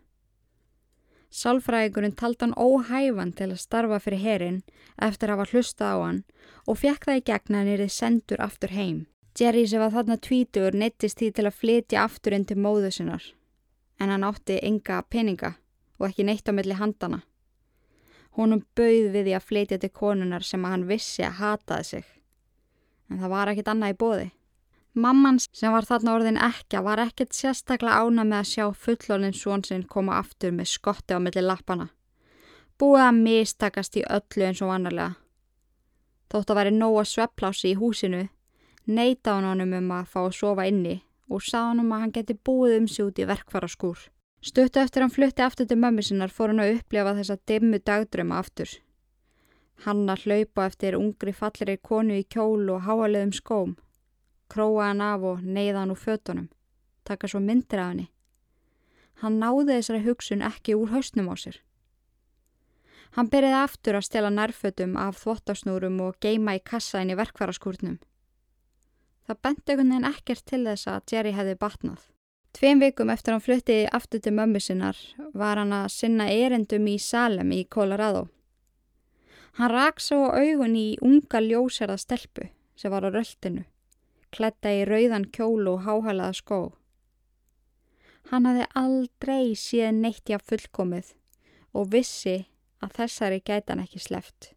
Sálfræðingurinn taldi hann óhæfan til að starfa fyrir herin eftir að hafa hlusta á hann og fekk það í gegna hann erið sendur aftur heim. Jerry sem var þarna tvítur neittist því til að flytja aftur inn til móðu sinnar. En hann átti enga peninga og ekki neitt á milli handana. Honum bauð við því að flytja til konunar sem hann vissi að hataði sig. En það var ekkit annað í bóði. Mammans sem var þarna orðin ekki var ekkit sérstaklega ána með að sjá fullónin svonsinn koma aftur með skotti á milli lappana. Búið að mistakast í öllu eins og annarlega. Þótt að væri nóga svepplási í húsinu, neita hann honum um að fá að sofa inni og sá hann um að hann geti búið um sig út í verkfara skúr. Stuttu eftir hann flutti aftur til mömmu sinnar fór hann að upplefa þessa dimmu dagdröma aftur. Hann að hlaupa eftir ungri fallir konu í kjól og háaleðum skóm króa hann af og neyða hann úr fötunum, taka svo myndir af henni. Hann náði þessari hugsun ekki úr hausnum á sér. Hann byrjaði aftur að stela nærfötum af þvottasnúrum og geima í kassa inn í verkvaraskúrnum. Það benti einhvern veginn ekkert til þess að Jerry hefði batnað. Tveim vikum eftir hann flutti aftur til mömmu sinnar var hann að sinna erendum í Salem í Colorado. Hann rak svo augun í unga ljósherða stelpu sem var á röldinu kletta í rauðan kjólu og háhalaða skó. Hann hafði aldrei síðan neitt í að fullkomið og vissi að þessari gæti hann ekki sleft.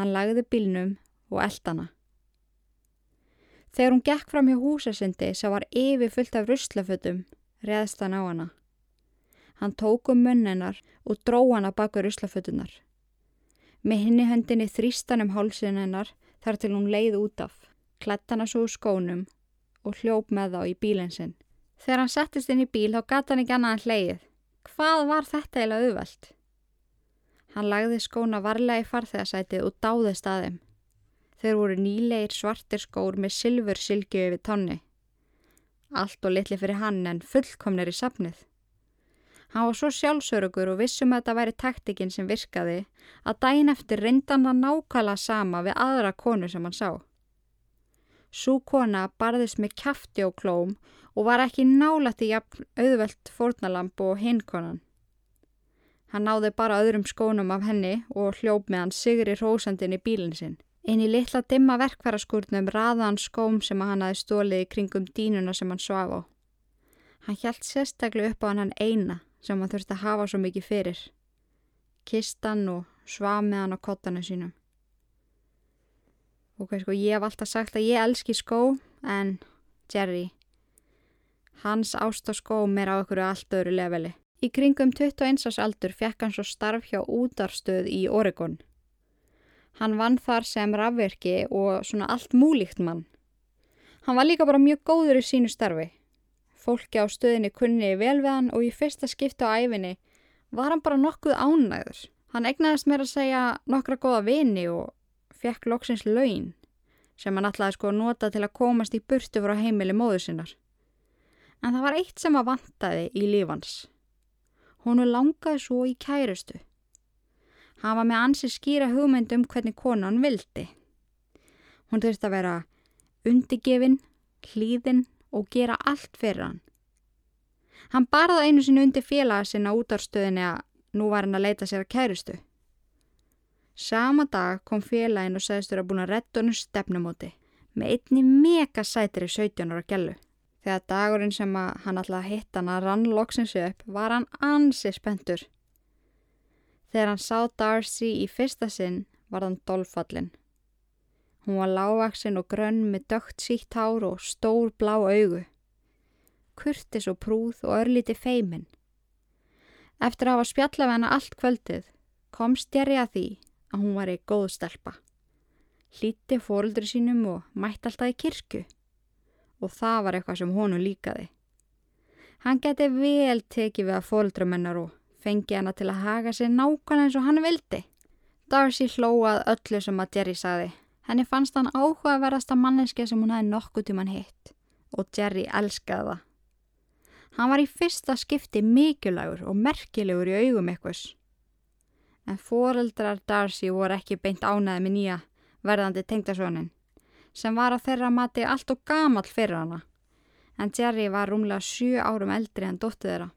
Hann lagði bílnum og eldana. Þegar hún gekk fram hjá húsasindi sem var yfir fullt af ruslafötum, reðst hann á hana. Hann tók um munnenar og dró hana baka ruslafötunar. Með hinni höndinni þrýstan um hálsin hennar þar til hún leið út af klætt hana svo úr skónum og hljóp með þá í bílinn sinn. Þegar hann settist inn í bíl þá gata hann ekki annað en hleið. Hvað var þetta eiginlega auðvelt? Hann lagði skóna varlega í farþegarsætið og dáði staðum. Þeir voru nýleir svartir skór með silfur silgju yfir tonni. Allt og litli fyrir hann en fullkomnir í sapnið. Hann var svo sjálfsörugur og vissum að þetta væri taktikinn sem virkaði að dæin eftir reyndan hann nákvæmlega sama við aðra konu sem hann sá. Sú kona barðist með kæfti og klóm og var ekki nálætti jafn auðvelt fórnalamp og hinn konan. Hann náði bara öðrum skónum af henni og hljóp með hann sigri rósandin í bílinn sinn. Einn í litla dimma verkværaskurnum raða hann skóm sem hann hafi stólið í kringum dínuna sem hann svaf á. Hann hjælt sérstaklega upp á hann eina sem hann þurfti að hafa svo mikið fyrir. Kistan og svaf með hann á kottanu sínum ok, sko, ég hef alltaf sagt að ég elski skó, en Jerry, hans ást á skóm er á okkur allt öðru leveli. Í kringum 21 árs aldur fekk hann svo starf hjá útarstöð í Oregon. Hann vann þar sem rafverki og svona allt múlíkt mann. Hann var líka bara mjög góður í sínu starfi. Fólki á stöðinni kunni vel við hann og í fyrsta skiptu á æfinni var hann bara nokkuð ánæður. Hann egnaðist mér að segja nokkra góða vini og fekk loksins laun sem hann ætlaði sko nota til að komast í burtu frá heimili móðu sinnar. En það var eitt sem að vantaði í lífans. Húnu langaði svo í kærustu. Hann var með ansi skýra hugmynd um hvernig konan vildi. Hún þurfti að vera undigefin, hlýðin og gera allt fyrir hann. Hann barða einu sinu undir félaga sinna út á stöðinni að nú var hann að leita sér að kærustu. Sama dag kom félagin og sagðistur að búin að retta honum stefnumóti með einni mega sætri 17 ára gælu. Þegar dagurinn sem hann alltaf hitt hann að rann loksins upp var hann ansi spentur. Þegar hann sá Darcy í fyrsta sinn var hann dolfallin. Hún var lágvaksinn og grönn með dögt sítt hár og stór blá augu. Kurtis og prúð og örlíti feimin. Eftir að hafa spjallað hana allt kvöldið komst Jerry að því að hún var í góð stelpa. Hlíti fóruldri sínum og mætti alltaf í kirkju og það var eitthvað sem honu líkaði. Hann geti vel tekið við að fóruldrumennar og fengi hana til að haga sér nákvæmlega eins og hann vildi. Darcy hlóað öllu sem að Jerry saði. Henni fannst hann áhugaverðasta manneski sem hún hefði nokkuð tíman hitt og Jerry elskaði það. Hann var í fyrsta skipti mikilvægur og merkilegur í augum eitthvaðs en foreldrar Darcy voru ekki beint ánaði með nýja verðandi tengdasónin sem var á þeirra mati allt og gamal fyrir hana en Jerry var rúmlega 7 árum eldri en dóttið þeirra.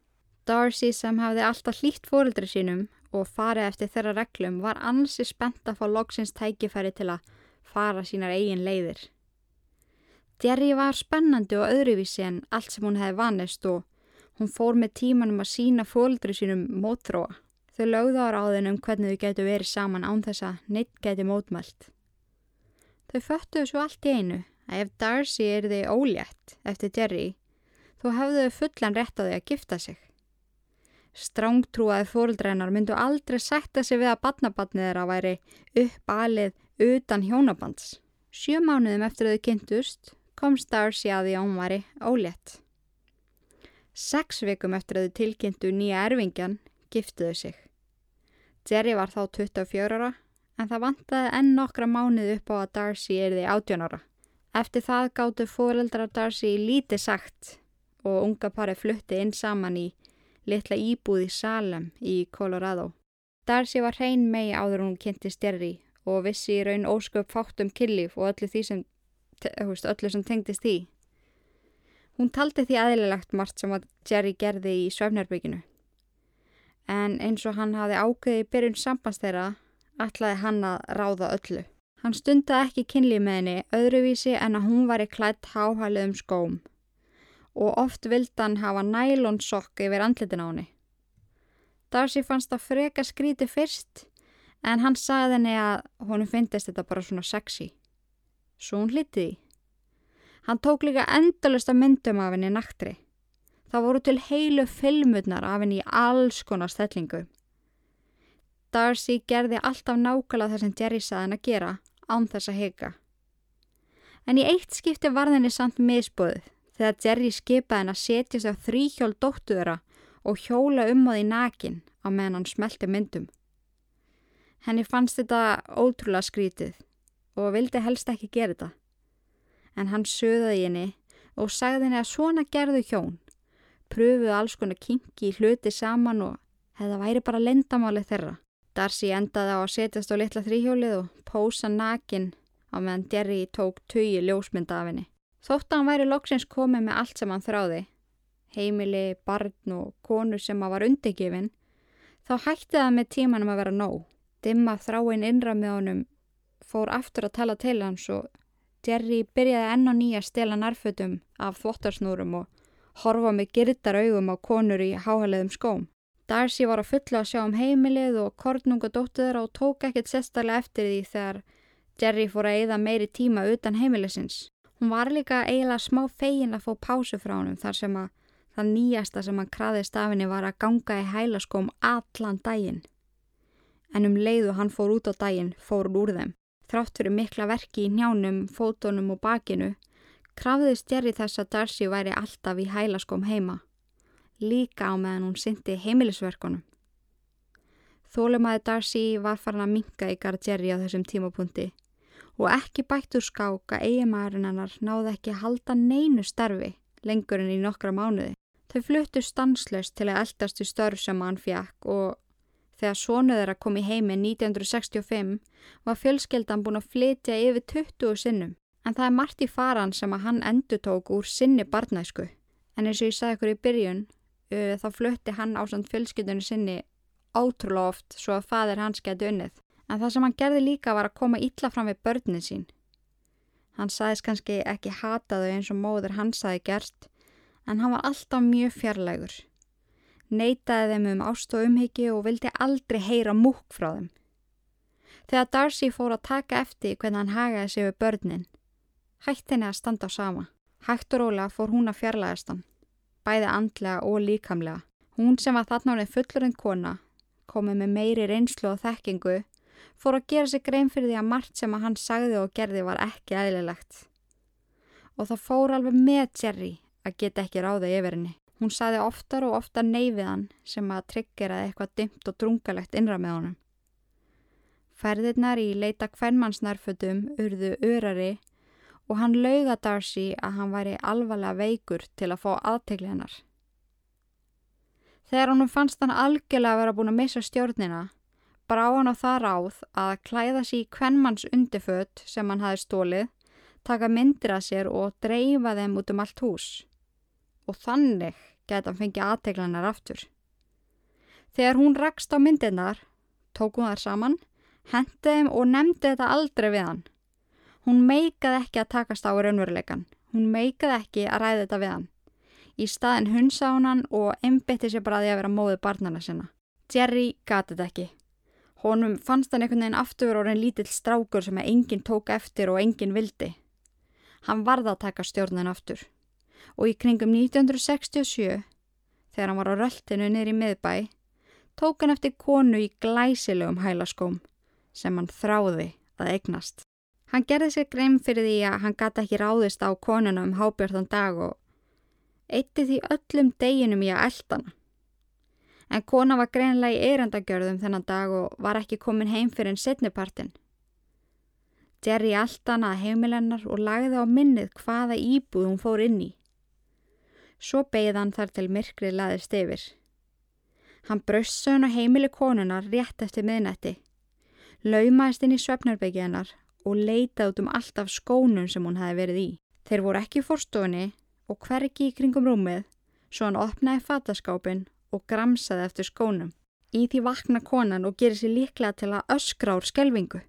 Darcy sem hafði alltaf hlýtt fóreldri sínum og farið eftir þeirra reglum var ansi spennt að fá loksins tækifæri til að fara sínar eigin leiðir. Jerry var spennandi og öðruvísi en allt sem hún hefði vanist og hún fór með tímanum að sína fóldri sínum mótþróa. Þau lögðu á ráðin um hvernig þau getur verið saman án þess að neitt geti mótmælt. Þau föttuðu svo allt í einu að ef Darcy er þið ólétt eftir Jerry, þó hefðu þau fullan rétt á því að gifta sig. Strángtrúaði fóldreinar myndu aldrei sætta sig við að badnabatnið þeirra væri uppalið utan hjónabands. Sjö mánuðum eftir þau kynntust kom Darcy að því að hún væri ólétt. Seks vikum eftir þau tilkynntu nýja erfingjan giftuðu sig. Jerry var þá 24 ára en það vantaði enn nokkra mánuð upp á að Darcy er því 18 ára. Eftir það gáttu fóreldrar Darcy lítið sagt og unga pari flutti inn saman í litla íbúð í Salem í Colorado. Darcy var hrein megi áður hún kynnti stjerri og vissi í raun ósköp fátt um killif og öllu, sem, veist, öllu sem tengdist því. Hún taldi því aðlilegt margt sem að Jerry gerði í svefnarbygginu. En eins og hann hafi ákveði byrjun sambans þeirra, ætlaði hann að ráða öllu. Hann stundaði ekki kynlið með henni öðruvísi en að hún var í klætt háhæliðum skóm og oft vildi hann hafa nælonsokk yfir andlitin á henni. Darcy fannst það freka skríti fyrst en hann sagði henni að honum finnist þetta bara svona sexy. Svo hún hlitiði. Hann tók líka endalust að myndum af henni naktri. Það voru til heilu filmurnar af henni í alls konar stellingu. Darcy gerði alltaf nákvæmlega það sem Jerry saði henni að gera án þess að hega. En í eitt skipti var henni samt misbúðið þegar Jerry skipaði henn að setjast á þrýhjól dóttuðra og hjóla um á því nakin á meðan hann smelti myndum. Henni fannst þetta ótrúlega skrítið og vildi helst ekki gera þetta. En hann söðaði henni og sagði henni að svona gerðu hjón, pröfuðu alls konar kinki í hluti saman og hefða væri bara lendamáli þeirra. Darcy endaði á að setjast á litla þrýhjólið og pósa nakin á meðan Jerry tók tugi ljósmynda af henni. Þótt að hann væri loksins komið með allt sem hann þráði, heimili, barn og konu sem hann var undegifin, þá hætti það með tímanum að vera nóg. Dimma þráinn innra með honum fór aftur að tala til hans og Jerry byrjaði enn og nýja að stela nærfötum af þvottarsnúrum og horfa með girtar augum á konur í háhæleðum skóm. Darcy var að fulla að sjá um heimilið og kornunga dóttuður og tók ekkert sérstaklega eftir því þegar Jerry fór að eida meiri tíma utan heimilisins. Hún var líka eiginlega smá fegin að fá pásu frá honum þar sem að það nýjasta sem hann kraðist af henni var að ganga í hælaskóm allan daginn. En um leiðu hann fór út á daginn, fór úr þeim. Þrátt fyrir mikla verki í njánum, fótonum og bakinu, krafðist Jerry þess að Darcy væri alltaf í hælaskóm heima. Líka á meðan hún syndi heimilisverkonum. Þólumæði Darcy var farin að minka í garð Jerry á þessum tímapunkti og ekki bættur skák að eiginmaðurinn hennar náði ekki að halda neinu starfi lengur en í nokkra mánuði. Þau fluttu stanslöst til að eldast í störf sem hann fjakk og þegar sonuð þeirra kom í heimi 1965 var fjölskeldan búin að flytja yfir 20 sinnum. En það er margt í faran sem að hann endur tók úr sinni barnæsku. En eins og ég sagði ykkur í byrjun, uh, þá flutti hann á samt fjölskeldunni sinni ótrúlega oft svo að fadir hans geti unnið. En það sem hann gerði líka var að koma illa fram við börnin sín. Hann saðist kannski ekki hata þau eins og móður hans saði gert, en hann var alltaf mjög fjarlægur. Neitaði þeim um ást og umhyggju og vildi aldrei heyra múk frá þeim. Þegar Darcy fór að taka eftir hvernig hann hagaði sig við börnin, hætti henni að standa á sama. Hægt og róla fór hún að fjarlægast hann, bæði andlega og líkamlega. Hún sem var þarna ánið fullurinn kona, komið með meiri reynslu og þekkingu, fór að gera sig grein fyrir því að margt sem að hann sagði og gerði var ekki eðlilegt. Og það fór alveg með Jerry að geta ekki ráða yfir henni. Hún sagði oftar og oftar neyfið hann sem að tryggjeraði eitthvað dimt og drungalegt innra með honum. Ferðirnar í leita hvernmannsnærfötum urðu örari og hann lauga Darcy að hann væri alvarlega veikur til að fá aðtegli hennar. Þegar honum fannst hann algjörlega að vera búin að missa stjórnina brá hann á það ráð að klæða sér í kvennmanns undirfött sem hann hafi stólið, taka myndir að sér og dreifa þeim út um allt hús. Og þannig geta hann fengið aðteglanar aftur. Þegar hún rakst á myndirnar, tók hún þar saman, hendið þeim og nefndi þetta aldrei við hann. Hún meikaði ekki að takast á raunveruleikan. Hún meikaði ekki að ræða þetta við hann. Í staðin hunsa hún hann og einbytti sér bara að því að vera móðu barnana sinna. Jerry gati þetta ekki. Honum fannst hann einhvern veginn aftur orðin lítill strákur sem enginn tók eftir og enginn vildi. Hann varða að taka stjórnin aftur. Og í kringum 1967, þegar hann var á röltinu niður í miðbæ, tók hann eftir konu í glæsilegum hælaskóm sem hann þráði að eignast. Hann gerði sér greim fyrir því að hann gata ekki ráðist á konuna um hábjörðan dag og eitti því öllum deginum í að eldana. En kona var greinlega í eirandagjörðum þennan dag og var ekki komin heim fyrir en setnipartin. Jerry að heimilennar og lagði á minnið hvaða íbúð hún fór inn í. Svo beigð hann þar til myrkrið laðist yfir. Hann bröst sögn á heimili konunar rétt eftir miðnetti, laumaðist inn í svefnarbyggja hennar og leitað út um allt af skónum sem hún hefði verið í. Þeir voru ekki í fórstofunni og hverki í kringum rúmið svo hann opnaði fataskápin og gramsaði eftir skónum. Í því vakna konan og gerir sér líklega til að öskra úr skelvingu.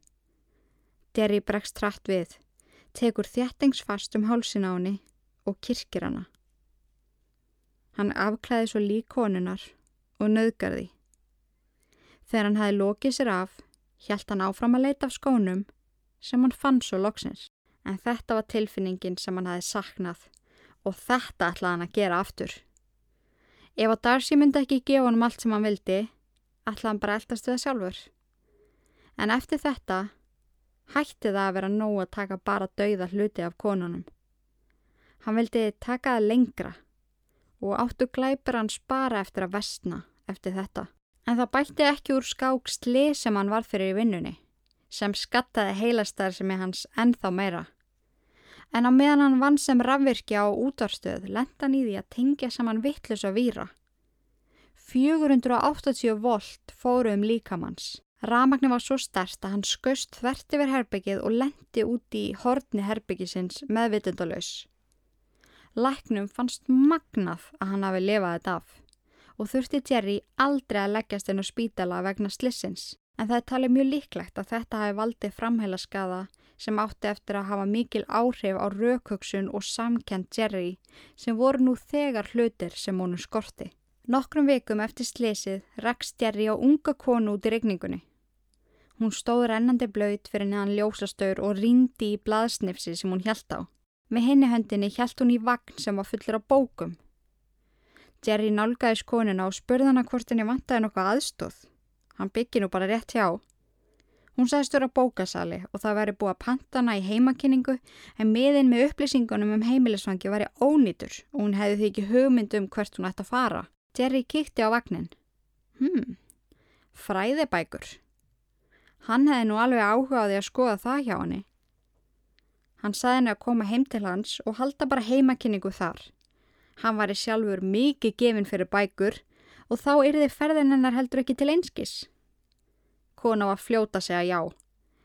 Derry bregst trætt við, tekur þjættingsfast um hálsin á henni og kirkir hana. Hann afklæði svo lík konunar og nöðgarði. Þegar hann hafi lokið sér af, hjælt hann áfram að leita af skónum sem hann fann svo loksins. En þetta var tilfinningin sem hann hafi saknað og þetta ætlaði hann að gera aftur. Ef að Darcy myndi ekki gefa hann allt sem hann vildi, ætlaði hann bara eldast við það sjálfur. En eftir þetta hætti það að vera nóg að taka bara dauða hluti af konunum. Hann vildi taka það lengra og áttu glæpur hans bara eftir að vestna eftir þetta. En það bætti ekki úr skák slið sem hann var fyrir í vinnunni sem skattaði heilastar sem er hans ennþá meira. En á meðan hann vann sem rafvirkja á útarstöð lendan í því að tengja saman vittlus og víra. 480 volt fóru um líkamanns. Ramagni var svo stærst að hann skust þvert yfir herbyggið og lendi út í hortni herbyggisins meðvitundalös. Læknum fannst magnað að hann hafi lefað þetta af og þurfti Jerry aldrei að leggjast inn á spítala vegna slissins en það er talið mjög líklegt að þetta hafi valdið framheilaskaða sem átti eftir að hafa mikil áhrif á raukhugsun og samkend Jerry sem voru nú þegar hlutir sem honum skorti. Nokkrum vikum eftir slesið rakst Jerry á unga konu út í regningunni. Hún stóð rennandi blöyt fyrir neðan ljósastaur og rindi í blaðsnifsi sem hún hjælt á. Með henni höndinni hjælt hún í vagn sem var fullur af bókum. Jerry nálgæðis konuna og spurði hana hvort henni vantaði nokkuð aðstóð. Hann byggir nú bara rétt hjá. Hún sagðist vera bókasali og það veri búið að pantana í heimakynningu en miðin með upplýsingunum um heimilisvangi væri ónýtur og hún hefði því ekki hugmynd um hvert hún ætti að fara. Jerry kíkti á vagnin. Hmm, fræðibækur. Hann hefði nú alveg áhugaði að skoða það hjá henni. Hann saði henni að koma heim til hans og halda bara heimakynningu þar. Hann var í sjálfur mikið gefin fyrir bækur og þá yrði ferðin hennar heldur ekki til einskis. Var fljóta að segja já.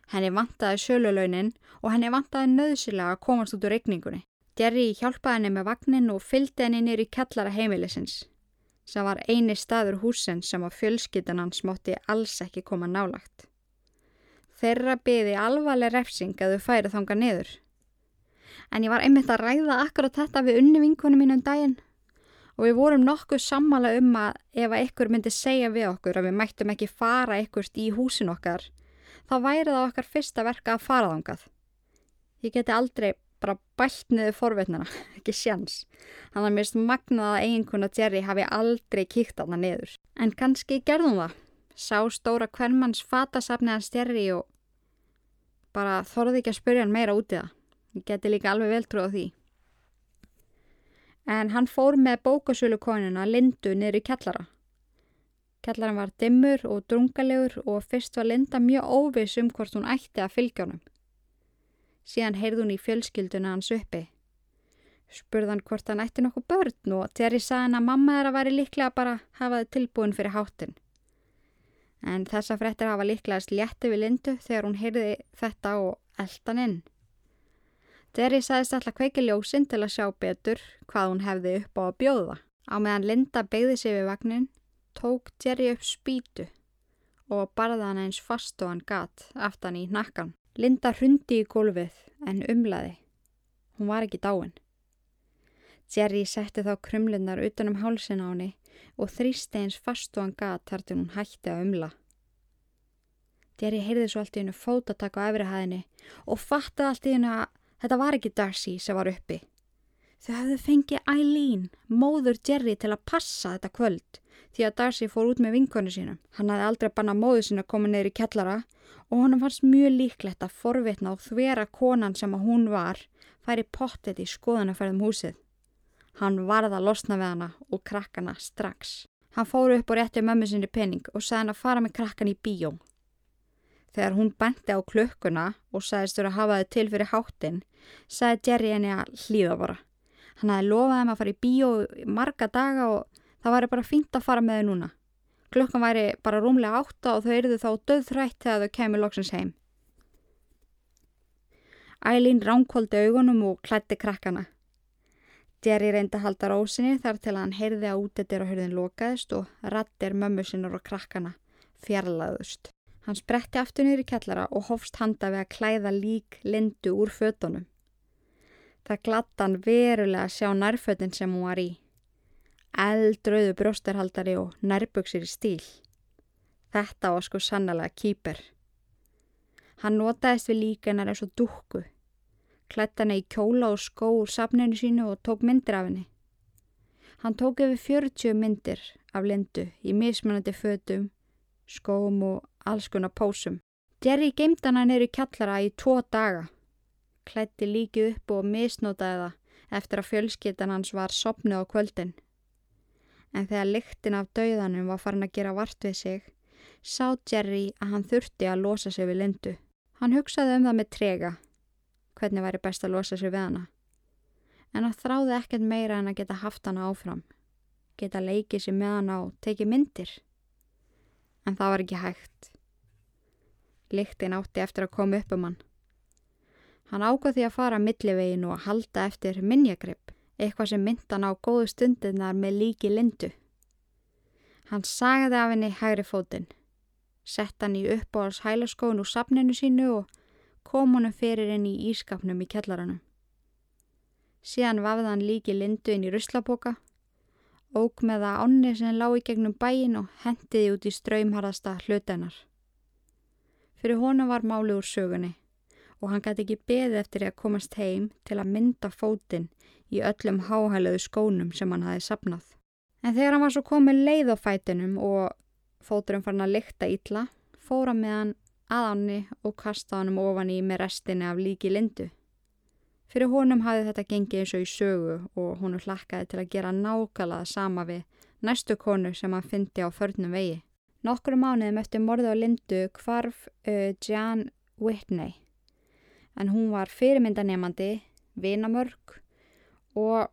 Henni vantaði sjölulaunin og henni vantaði nöðsilega að komast út úr regningunni. Jerry hjálpaði henni með vagnin og fylgdi henni nýri kellara heimilisins, sem var eini staður húsin sem á fjölskyttan hans mótti alls ekki koma nálagt. Þeirra byði alvarleg refsing að þau færi þanga niður. En ég var einmitt að ræða akkurat þetta við unni vinkunum mínum daginn og við vorum nokkuð sammala um að ef að ykkur myndi segja við okkur að við mættum ekki fara ykkurt í húsin okkar, þá væri það okkar fyrsta verka að fara þángað. Ég geti aldrei bara bælt niður forvetnina, ekki sjans. Þannig að mér erst magnað að eiginkona Jerry hafi aldrei kíkt aðna niður. En kannski gerðum það. Sá stóra hvernmanns fatasafni hans Jerry og bara þorði ekki að spurja hann meira út í það. Ég geti líka alveg vel trúið á því en hann fór með bókasölu konuna Lindu niður í kellara. Kellaran var dimmur og drungalegur og fyrst var Linda mjög óviss um hvort hún ætti að fylgja honum. Síðan heyrði hún í fjölskylduna hans uppi. Spurðan hvort hann ætti nokkuð börn og Terry sagði hann að mamma þeirra væri líklega bara hafaði tilbúin fyrir háttin. En þessa frettir hafa líklega slétti við Lindu þegar hún heyrði þetta og eldan inn. Derry sagðist alltaf kveiki ljósinn til að sjá betur hvað hún hefði upp á að bjóða. Á meðan Linda beigði sig við vagnin, tók Jerry upp spýtu og barða hann eins fast og hann gatt aftan í nakkan. Linda hrundi í gólfið en umlaði. Hún var ekki dáin. Jerry setti þá krumlinnar utanum hálsin á henni og þrýsti eins fast og hann gat þar til hún hætti að umla. Jerry heyrði svo allt í hennu fótatak á efrihæðinni og fattaði allt í hennu að þetta var ekki Darcy sem var uppi. Þau hafðu fengið Eileen, móður Jerry, til að passa þetta kvöld því að Darcy fór út með vinkonu sínum. Hann hafði aldrei bannað móðu sín að koma neyri kellara og hann fannst mjög líklegt að forvitna og þvera konan sem að hún var færi pottet í skoðanaferðum húsið. Hann varð að losna við hana og krakkana strax. Hann fóru upp og rétti mömmu sinni pening og sagði hann að fara með krakkan í bíó. Þegar hún benti á klukkuna og sagðist þurfa að hafa þau til fyrir háttin, sagði Jerry henni að hlýða bara. Hann hafi lofað þeim að fara í bíó marga daga og það væri bara fínt að fara með þau núna. Klukkan væri bara rúmlega átta og þau eruðu þá döðþrætt þegar þau kemur loksins heim. Ælín ránkóldi augunum og klætti krakkana. Jerry reyndi að halda rósinni þar til hann heyrði að útetir og hörðin lokaðist og rattir mömmu sinur og krakkana fjarlaðust. Hann spretti aftur niður í kellara og hofst handa við að klæða lík lindu úr fötunum. Það glatt hann verulega að sjá nærfötin sem hún var í. Eldrauðu brjóstarhaldari og nærböksir í stíl. Þetta var sko sannlega kýper. Hann notaðist við líkanar eins og dúkku klætt hana í kjóla og skó úr safninu sínu og tók myndir af henni. Hann tók yfir 40 myndir af Lindu í mismunandi fötum, skóm og alls konar pósum. Jerry geimd hana neyru kjallara í tvo daga. Klætti líkið upp og misnótaði það eftir að fjölskyttan hans var sopnið á kvöldin. En þegar lyktin af dauðanum var farin að gera vart við sig, sá Jerry að hann þurfti að losa sig við Lindu. Hann hugsaði um það með trega hvernig væri best að losa sér við hana. En hann þráði ekkert meira en að geta haft hana áfram, geta leikið sér með hana og tekið myndir. En það var ekki hægt. Líktin átti eftir að koma upp um hann. Hann ákvað því að fara millivegin og að halda eftir minnjagripp, eitthvað sem myndan á góðu stundirnar með líki lindu. Hann sagði af henni hægri fótinn, sett hann í uppáhals hælaskóin úr sapninu sínu og kom honum fyrir inn í ískapnum í kjallaranum. Síðan vafði hann líki lindu inn í ruslaboka, óg með það ánni sem lág í gegnum bæin og hendiði út í ströymharðasta hlutennar. Fyrir honum var máli úr sögunni og hann gæti ekki beði eftir að komast heim til að mynda fótinn í öllum háhæluðu skónum sem hann hafi sapnað. En þegar hann var svo komið leið á fætinum og fóturum fann að lykta ítla, fóra með hann að hanni og kasta honum ofan í með restinni af líki lindu. Fyrir honum hafði þetta gengið eins og í sögu og honu hlakkaði til að gera nákvæmlega sama við næstu konu sem hann fyndi á förnum vegi. Nokkru mánuðum eftir morðu á lindu kvarf uh, Jan Whitney en hún var fyrirmyndanemandi, vinamörg og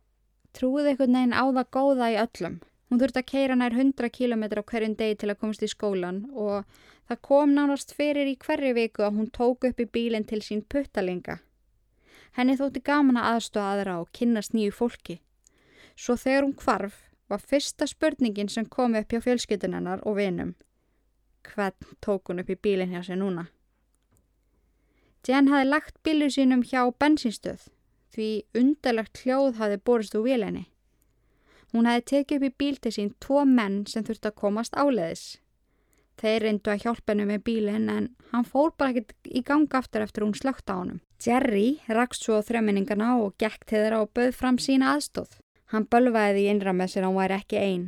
trúði einhvern veginn á það góða í öllum. Hún þurfti að keira nær 100 km á hverjum degi til að komast í skólan og það kom nánast fyrir í hverju viku að hún tók upp í bílinn til sín puttalinga. Henni þótti gaman að aðstóða aðra og kynast nýju fólki. Svo þegar hún kvarf var fyrsta spurningin sem kom upp hjá fjölskytunennar og vinum. Hvern tók hún upp í bílinn hjá sig núna? Jen hafi lagt bílu sínum hjá bensinstöð því undarlegt hljóð hafi borist úr vélenni. Hún hefði tekið upp í bíl til sín tvo menn sem þurfti að komast áleiðis. Þeir reyndu að hjálpa hennu með bílinn en hann fór bara ekkert í ganga aftur eftir hún slögt á honum. Jerry rakst svo þremminningarna og gekk til þeirra og bauð fram sína aðstóð. Hann bölvaði því innra með sér að hann væri ekki einn.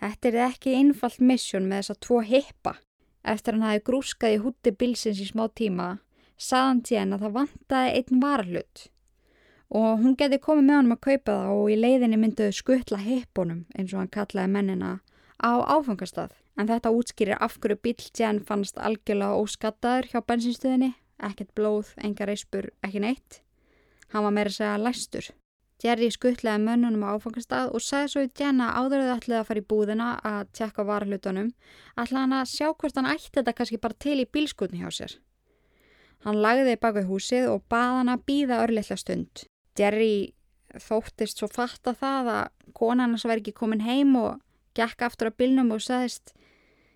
Þetta er ekki einfalt missjón með þessa tvo hippa. Eftir hann hafi grúskað í hútti bilsins í smá tíma, saðan tíðan að það vantaði einn varlut og hún geti komið með honum að kaupa það og í leiðinni mynduðu skuttla hippunum eins og hann kallaði mennina á áfangastað. En þetta útskýrir af hverju bíl Jen fannst algjörlega óskattaður hjá bensinstöðinni, ekkert blóð, enga reispur, ekki neitt. Hann var meira að segja læstur. Jerry skuttlaði mönnunum á áfangastað og sagði svo í Jen að áðurðu ætlið að fara í búðina að tjekka varhlutunum, ætlaði hann að sjá hvort hann ætti þetta kannski bara til í bílskutni hjá sér. Hann lagði bak við húsið og baða hann að býða örlittla stund. Jerry þóttist svo fatta það að konan hans var ekki komin heim og gekk aftur á bylnum og sagðist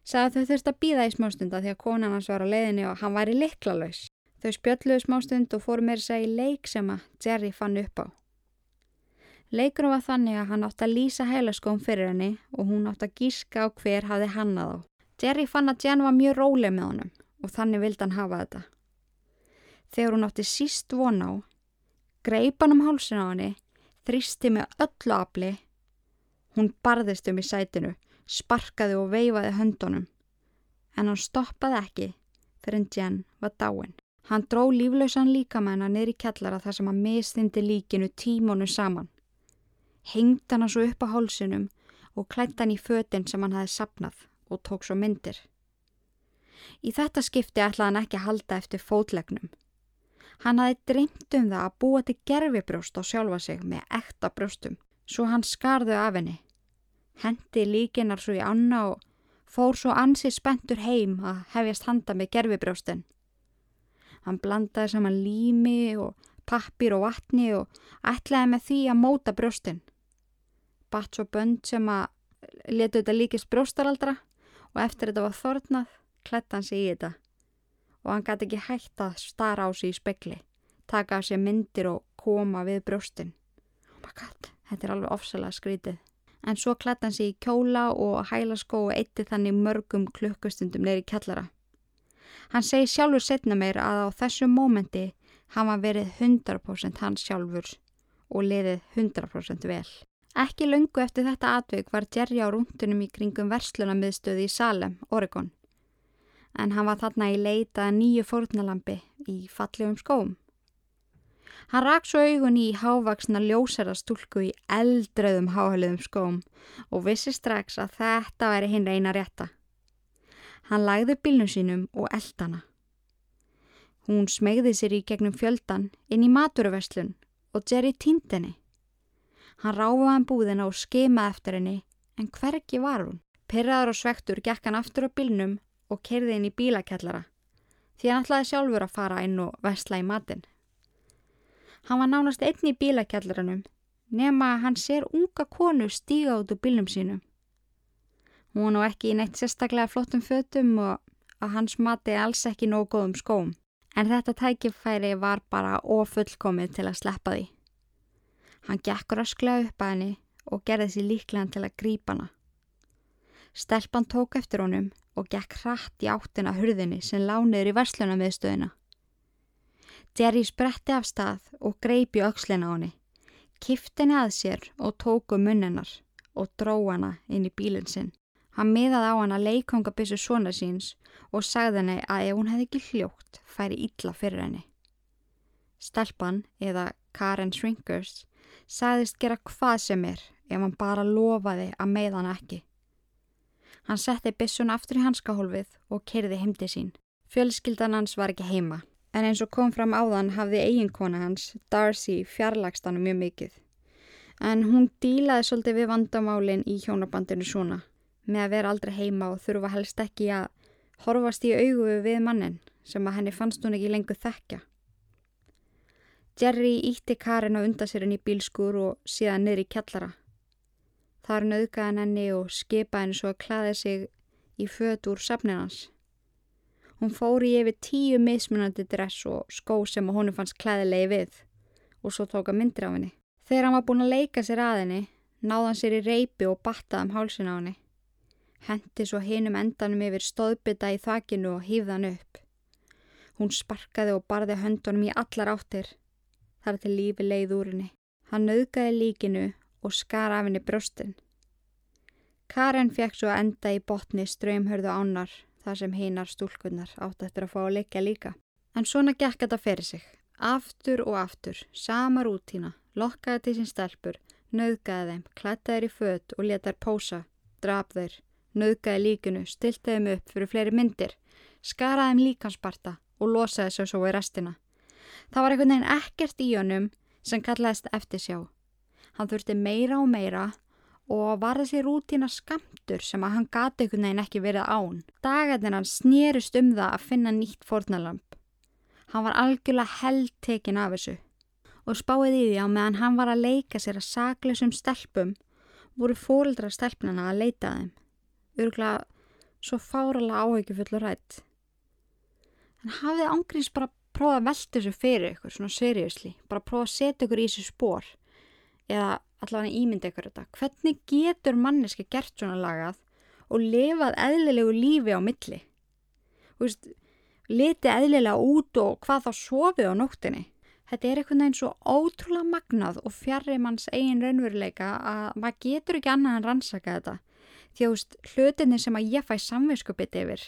sagði þau þurfti að býða í smástunda því að konan hans var á leiðinni og hann væri liklalauðs. Þau spjölluðu smástund og fóru meira segja í leik sem að Jerry fann upp á. Leikurinn var þannig að hann átti að lýsa heilaskóm fyrir henni og hún átti að gíska á hver hafði hannað á. Jerry fann að Jen var mjög róleg með honum og þannig vildi hann hafa þetta. Þegar hún átti síst von á, greip hann um hálsin á henni, þrýsti með öllu afli, hún barðist um í sætinu, sparkaði og veifaði höndunum, en hann stoppaði ekki fyrir en Jen var dáin. Hann dró líflausan líkamenn að neyri kjallara þar sem hann mistindi líkinu tímónu saman. Hengd hann svo upp á hálsinum og klætt hann í fötinn sem hann hafi sapnað og tók svo myndir. Í þetta skipti ætlaði hann ekki að halda eftir fótlegnum. Hann hafi dreymt um það að búa til gerfibrjóst á sjálfa sig með ekta brjóstum, svo hann skarðu af henni. Hendi líkinar svo í anna og fór svo ansi spentur heim að hefjast handa með gerfibrjóstin. Hann blandaði saman lími og pappir og vatni og ætlaði með því að móta brjóstin. Batt svo bönd sem að letu þetta líkist brjóstaraldra og eftir þetta var þornað klætt hann sig í þetta og hann gæti ekki hægt að stara á sig í spekli, taka á sig myndir og koma við brjóstin. Oh my god, þetta er alveg ofsalega skrítið. En svo klætt hann sig í kjóla og hæla skó og eitti þannig mörgum klukkustundum neyri kjallara. Hann segi sjálfur setna meir að á þessu mómenti hafa verið 100% hans sjálfur og liðið 100% vel. Ekki lungu eftir þetta atveik var Jerry á rúndunum í kringum verslunamiðstöði í Salem, Oregon. En hann var þarna í leita nýju fórnalambi í fallegum skóm. Hann rak svo augun í hávaksna ljósara stúlku í eldröðum háhaliðum skóm og vissi strax að þetta væri hinn reyna rétta. Hann lagði bílnum sínum og eldana. Hún smegði sér í gegnum fjöldan inn í maturverslun og Jerry týndinni. Hann ráfaði hann búðina og skemaði eftir henni en hvergi var hún. Pyrraður og svektur gekk hann aftur á bílnum og kerði inn í bílakjallara því hann ætlaði sjálfur að fara inn og vestla í matin. Hann var nánast einn í bílakjallaranum nema að hann sér unga konu stíga út úr bílnum sínum. Hún var ekki í neitt sérstaklega flottum fötum og að hans mati alls ekki nóg góðum skóm. En þetta tækifæri var bara ofullkomið til að sleppa því. Hann gekk rösklega upp að henni og gerði sér líklegan til að grípa hana. Stelpan tók eftir honum og gekk hratt í áttina hurðinni sem lániður í verslunamiðstöðina. Jerry spretti af stað og greipi aukslina á henni, kifti henni að sér og tóku munnenar og dró hana inn í bílinn sinn. Hann miðaði á hana leikongabissu svona síns og sagði henni að ef hún hefði ekki hljótt færi illa fyrir henni. Stelpan, eða Karen Shrinkers, sagðist gera hvað sem er ef hann bara lofaði að meða hann ekki. Hann setti bissun aftur í hanskahólfið og kerði heimdi sín. Fjölskyldan hans var ekki heima en eins og kom fram áðan hafði eiginkona hans, Darcy, fjarlagst hann mjög mikið. En hún dílaði svolítið við vandamálinn í hjónabandinu svona, með að vera aldrei heima og þurfa helst ekki að horfast í augu við mannin sem að henni fannst hún ekki lengur þekka. Jerry ítti Karin á undasirinn í bílskur og síðan niður í kjallara. Þar nöðgaði henni og skipaði henni svo að klaði sig í föt úr safninans. Hún fóri yfir tíu mismunandi dress og skó sem honum fannst klæðilegi við og svo tóka myndir á henni. Þegar hann var búin að leika sér að henni, náða hann sér í reipi og battaði um hálsin á henni. Hendi svo hinum endanum yfir stóðbytta í þakinu og hýfði hann upp. Hún sparkaði og barði höndunum í allar áttir. Þar til lífi leið úr henni. Hann nauðgaði líkinu og skar af henni brjóstin. Karen fekk svo enda í botni ströymhörðu ánar þar sem hinar stúlkunnar átt eftir að fá að leikja líka. En svona gekk þetta fyrir sig. Aftur og aftur, sama rútína, lokkaði til sín stelpur, nöðgæði þeim, klætti þeir í fött og leta þeir pósa, draf þeir, nöðgæði líkinu, stilti þeim upp fyrir fleiri myndir, skaraði þeim líkansparta og losaði svo svo í restina. Það var einhvern veginn ekkert í honum sem kallaðist eftir sjá. Hann þurfti meira og meira og var þessi rútína skamtur sem að hann gati einhvern veginn ekki verið án. Dagarnir hann snerust um það að finna nýtt fornalamp. Hann var algjörlega heldtekin af þessu og spáið í því á meðan hann var að leika sér að sakleusum stelpum voru fóreldra stelpnana að leita þeim. Örgulega svo fárala áhugjufullur rætt. Hann hafði ángríms bara prófað að velta þessu fyrir ykkur svona seriously, bara prófað að setja ykkur í þessu spór eða allavega ímynda ykkur þetta. Hvernig getur manneski gert svona lagað og lifað eðlilegu lífi á milli? Veist, liti eðlilega út og hvað þá sofið á nóttinni. Þetta er einhvern veginn svo ótrúlega magnað og fjarrir manns eigin raunveruleika að maður getur ekki annað en rannsaka þetta. Því að hlutinni sem að ég fæ samviskupið yfir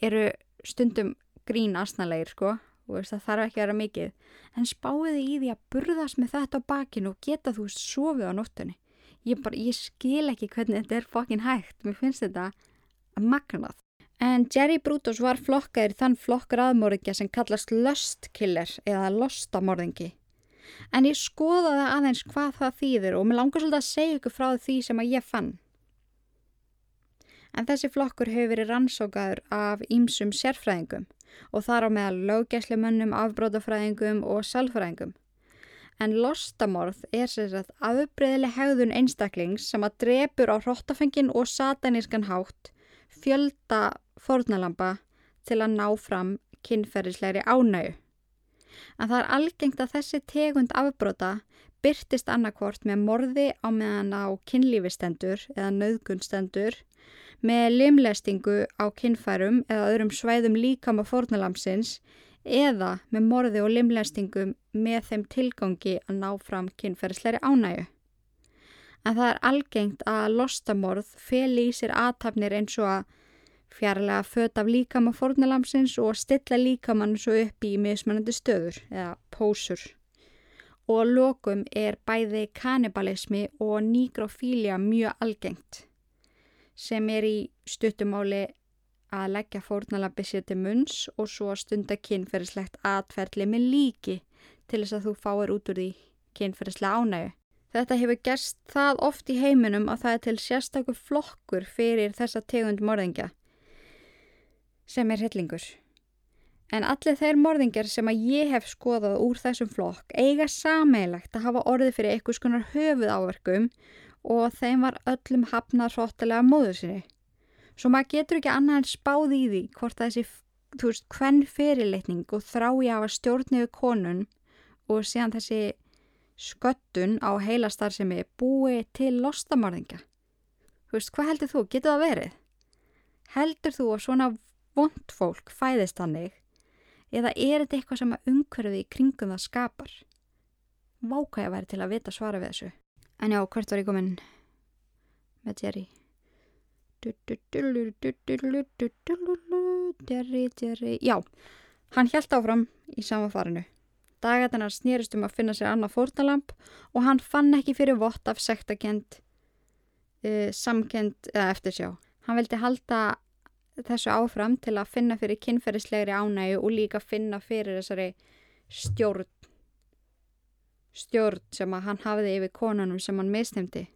eru stundum grín asnalegir, sko. Veist, það þarf ekki að vera mikið. En spáiði í því að burðast með þetta á bakinu og geta þú sofið á nóttunni. Ég, bara, ég skil ekki hvernig þetta er fokkin hægt. Mér finnst þetta magnað. En Jerry Brutus var flokkaður þann flokkar aðmórðingja sem kallast Lust Killer eða Lostamorðingi. En ég skoðaði aðeins hvað það þýðir og mér langar svolítið að segja ykkur frá því sem að ég fann. En þessi flokkur hefur verið rannsókaður af ímsum sérfræðingum og þar á meðal löggeslemönnum, afbrótafræðingum og salfræðingum. En lostamorð er sérsagt afbreyðileg hegðun einstaklings sem að drepur á hróttafengin og satanískan hátt fjölda fórnalampa til að ná fram kynferðislegri ánægu. En það er algengt að þessi tegund afbróta byrtist annarkvort með morði á meðan á kynlífistendur eða nöðgunstendur, með limlestingu á kynfærum eða öðrum svæðum líkama fórnalamsins eða með morði og limlestingum með þeim tilgangi að ná fram kynferðislegri ánægu. En það er algengt að lostamorð feli í sér aðtapnir eins og að fjarlæga föt af líkama fórnalamsins og stilla líkamann svo upp í mismunandi stöður eða pósur. Og lokum er bæði kannibalismi og nigrofília mjög algengt sem er í stuttumáli að leggja fórnalambi sér til munns og svo stunda kynferðislegt atferðli með líki til þess að þú fáir út úr því kynferðislega ánægu. Þetta hefur gerst það oft í heiminum að það er til sérstakur flokkur fyrir þessa tegund morðingja sem er hellingur. En allir þeir morðingar sem að ég hef skoðað úr þessum flokk eiga sameilagt að hafa orðið fyrir eitthvað skonar höfuð áverkum og þeim var öllum hafnað hróttilega móður sinni. Svo maður getur ekki annað en spáð í því hvort þessi, þú veist, hvern fyrirleitning og þrái að hafa stjórniðu konun og síðan þessi sköttun á heilastar sem er búið til lostamorðinga. Þú veist, hvað heldur þú? Getur það verið? Heldur þú að svona vond fólk fæðist hannig eða er þetta eitthvað sem að umhverfið í kringum það skapar? Váka ég að vera til að vita svara við þessu. En já, hvert var ég komin með Jerry? Jerry, Jerry, já, hann held áfram í samafarinu. Dagarnar snýrist um að finna sér annað fórnalamp og hann fann ekki fyrir vott af sektakent, uh, samkend eða eftirsjá. Hann vildi halda þessu áfram til að finna fyrir kynferðislegri ánægu og líka finna fyrir þessari stjórn stjórn sem að hann hafiði yfir konunum sem hann mistemdi.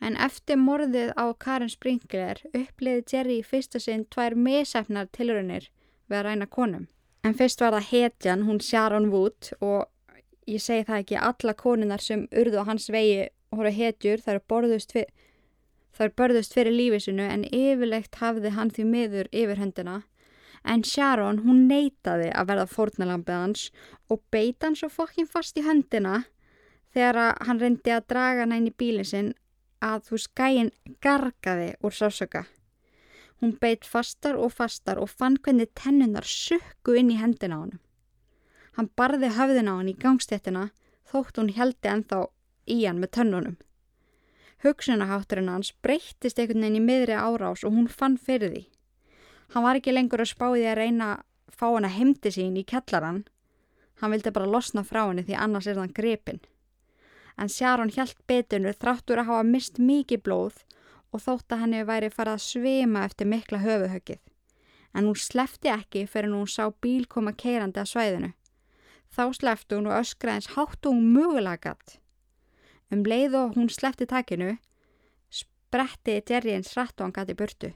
En eftir morðið á Karin Sprinkler uppliði Jerry í fyrsta sinn tvær misefnar tilrunir við að ræna konum. En fyrst var það hetjan, hún Sharon Wood og ég segi það ekki alla konunar sem urðu á hans vegi og hóru hetjur þar borðust fyrir Þar börðust fyrir lífisinu en yfirlegt hafði hann því miður yfirhendina en Sharon hún neytaði að verða fórnalambið hans og beita hann svo fokkin fast í höndina þegar hann reyndi að draga hann inn í bílinn sinn að þú skæin gargaði úr sásöka. Hún beit fastar og fastar og fann hvernig tennunar sukku inn í hendina á hann. Hann barði höfðina á hann í gangstéttina þótt hún heldi ennþá í hann með tönnunum. Hugsunahátturinn hans breyttist einhvern veginn í miðri árás og hún fann fyrir því. Hann var ekki lengur að spá því að reyna að fá hann að heimti sín í kellaran. Hann vildi bara losna frá henni því annars er þann grepin. En Sjáron hjælt betunur þráttur að hafa mist mikið blóð og þótt að henni væri farið að svima eftir mikla höfuhöggið. En hún slefti ekki fyrir hún sá bíl koma keirandi að svæðinu. Þá slefti hún og öskraði eins háttu hún mögulega gatt. Um leið og hún slefti takinu, spretti Jerry eins rætt og hann gæti burtu.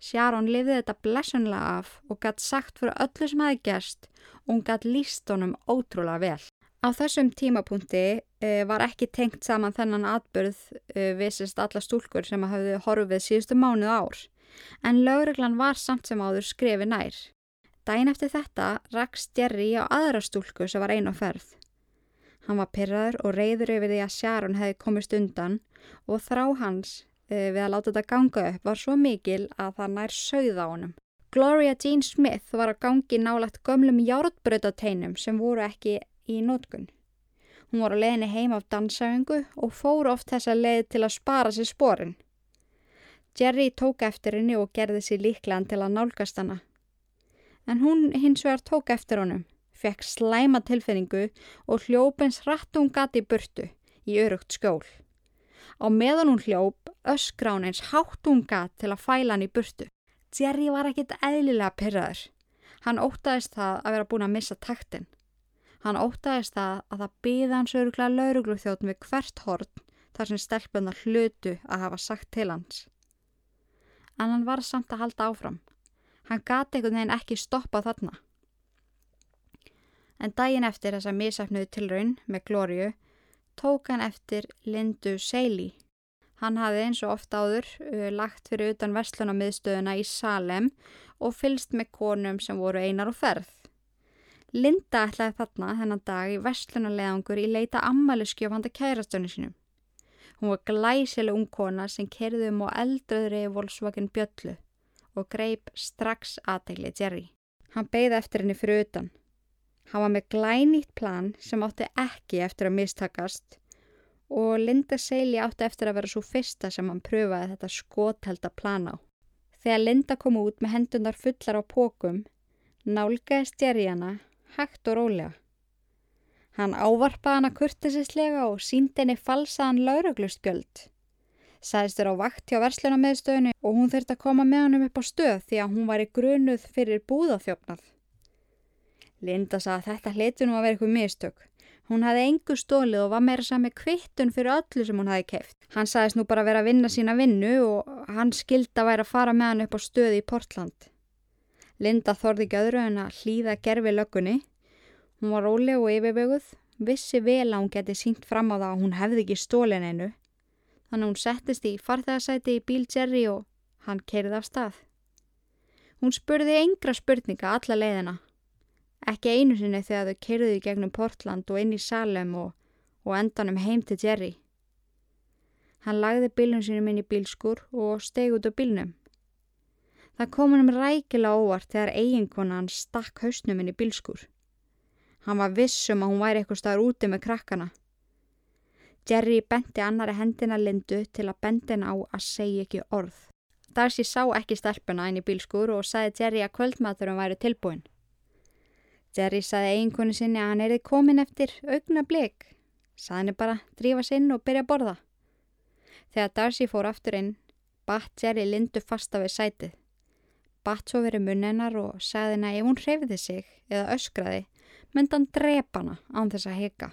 Sharon lifði þetta blessunlega af og gætt sagt fyrir öllu sem hafi gerst og hún gætt líst honum ótrúlega vel. Á þessum tímapunkti uh, var ekki tengt saman þennan atbyrð uh, vissist alla stúlkur sem hafði horfið síðustu mánuð ár, en lögreglan var samt sem áður skrefi nær. Dæin eftir þetta rakst Jerry á aðra stúlku sem var einu á ferð. Hann var pyrraður og reyður yfir því að Sharon hefði komist undan og þrá hans e, við að láta þetta ganga upp var svo mikil að það nær sögða honum. Gloria Jean Smith var að gangi nálagt gömlum jártbröðateinum sem voru ekki í nótkun. Hún var á leiðinni heim af dansæfingu og fór oft þessa leið til að spara sér sporin. Jerry tók eftir henni og gerði sér líklegan til að nálgast hana. En hún hins vegar tók eftir honum fekk slæma tilfinningu og hljópins rattum gati burtu í örugt skjól. Á meðan hún hljóp öskra hún eins háttum gat til að fæla hann í burtu. Jerry var ekkit eðlilega pyrraður. Hann ótaðist það að vera búin að missa taktin. Hann ótaðist það að það byði hans öruglega laurugluþjóðn við hvert horn þar sem stelpunar hlutu að hafa sagt til hans. En hann var samt að halda áfram. Hann gati einhvern veginn ekki stoppa þarna. En daginn eftir þessa misafnuðu tilraun með Glóriu tók hann eftir Lindu Seili. Hann hafði eins og oft áður uh, lagt fyrir utan verslunamiðstöðuna í Salem og fylst með konum sem voru einar og ferð. Linda ætlaði þarna þennan dag í verslunarleðangur í leita ammaliðskjöfanda kærastönu sínum. Hún var glæsileg ungkona sem kerði um á eldröðri volsvagin bjöllu og greip strax aðtegli Jerry. Hann beigði eftir henni fyrir utan. Hann var með glænýtt plan sem átti ekki eftir að mistakast og Linda Seili átti eftir að vera svo fyrsta sem hann pröfaði þetta skothelda plan á. Þegar Linda kom út með hendundar fullar á pókum, nálgæði stjæri hana, hægt og rólega. Hann ávarpaði hana kurtisislega og síndi henni falsaðan lauruglustgjöld. Sæðist þér á vakt hjá verslunarmiðstöðinu og hún þurfti að koma með hann upp á stöð því að hún var í grunuð fyrir búðafjófnað. Linda sagði að þetta hlitu nú að vera eitthvað mistök. Hún hafði engu stólið og var meira sami kvittun fyrir öllu sem hún hafði keift. Hann sagðist nú bara að vera að vinna sína vinnu og hann skildi að væri að fara með hann upp á stöði í Portland. Linda þorði ekki öðru en að hlýða gerfi löggunni. Hún var róleg og yfirböguð, vissi vel að hún geti sínt fram á það að hún hefði ekki stólin einu. Þannig hún settist í farþegarsæti í bíl Jerry og hann kerði af stað. Hún spurði yngra spurninga alla leiðina Ekki einu sinni þegar þau kyrðuði gegnum Portland og inn í Salem og, og endanum heim til Jerry. Hann lagði bílun sínum inn í bílskur og steg út á bílnum. Það kom hann um rækilega óvart þegar eiginkona hann stakk hausnum inn í bílskur. Hann var vissum að hún væri eitthvað staður úti með krakkana. Jerry benti annari hendina lindu til að bendin á að segja ekki orð. Darcy sá ekki stelpuna inn í bílskur og sagði Jerry að kvöldmaturum væri tilbúin. Jerry saði eiginkonu sinni að hann erði komin eftir augna blik. Saði henni bara drífa sinn og byrja að borða. Þegar Darcy fór aftur inn, batt Jerry lindu fasta við sætið. Batt svo verið munnenar og saði henni að ef hún hreyfiði sig eða öskraði, myndi hann drepa hana án þess að heka.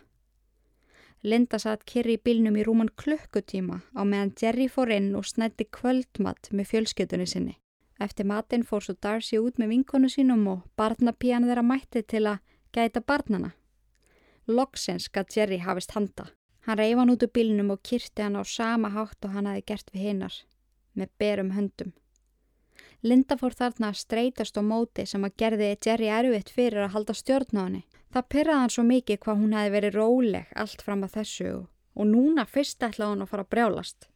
Linda satt kyrri í bílnum í rúman klukkutíma á meðan Jerry fór inn og snætti kvöldmatt með fjölskytunni sinni. Eftir matinn fór svo Darcy út með vinkonu sínum og barnapíjan þeirra mætti til að gæta barnana. Loksins gætt Jerry hafist handa. Hann reyf hann út úr bílinum og kyrti hann á sama hátt og hann hafi gert við hinnar, með berum höndum. Linda fór þarna að streytast á móti sem að gerði Jerry erfitt fyrir að halda stjórn á henni. Það pyrraði hann svo mikið hvað hún hefði verið róleg allt fram að þessu og núna fyrst ætlaði hann að fara að brjálast.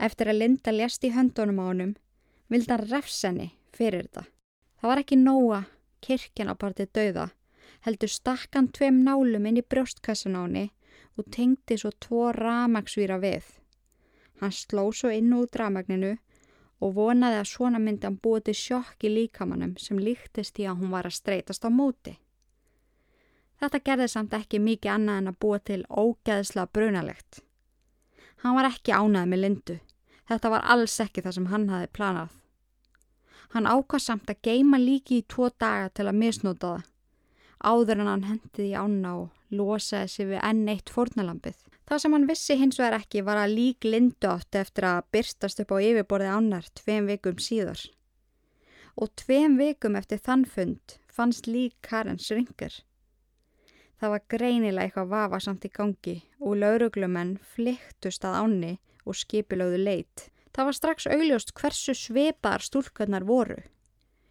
Eftir að Linda lést í höndunum á honum, vildi hann refsenni fyrir þetta. Það var ekki nóga kirkjan á partið dauða, heldur stakkan tveim nálum inn í brjóstkassan á henni og tengdi svo tvo ramagsvíra við. Hann sló svo inn út ramagninu og vonaði að svona myndi hann búið til sjokk í líkamannum sem líktist í að hún var að streytast á móti. Þetta gerði samt ekki mikið annað en að búið til ógeðsla brunalegt. Hann var ekki ánað með lindu. Þetta var alls ekki það sem hann hafi planað. Hann ákvað samt að geima líki í tvo daga til að misnóta það. Áður en hann hendið í ána og losaði sig við enn eitt fórnalampið. Það sem hann vissi hins vegar ekki var að lík lindu átti eftir að byrstast upp á yfirborði ánar tveim vikum síðar. Og tveim vikum eftir þann fund fannst lík Karens ringur. Það var greinilega eitthvað vafa samt í gangi og lauruglumenn flyktust að áni og skipilögðu leit. Það var strax augljóst hversu sveipaðar stúlkarnar voru.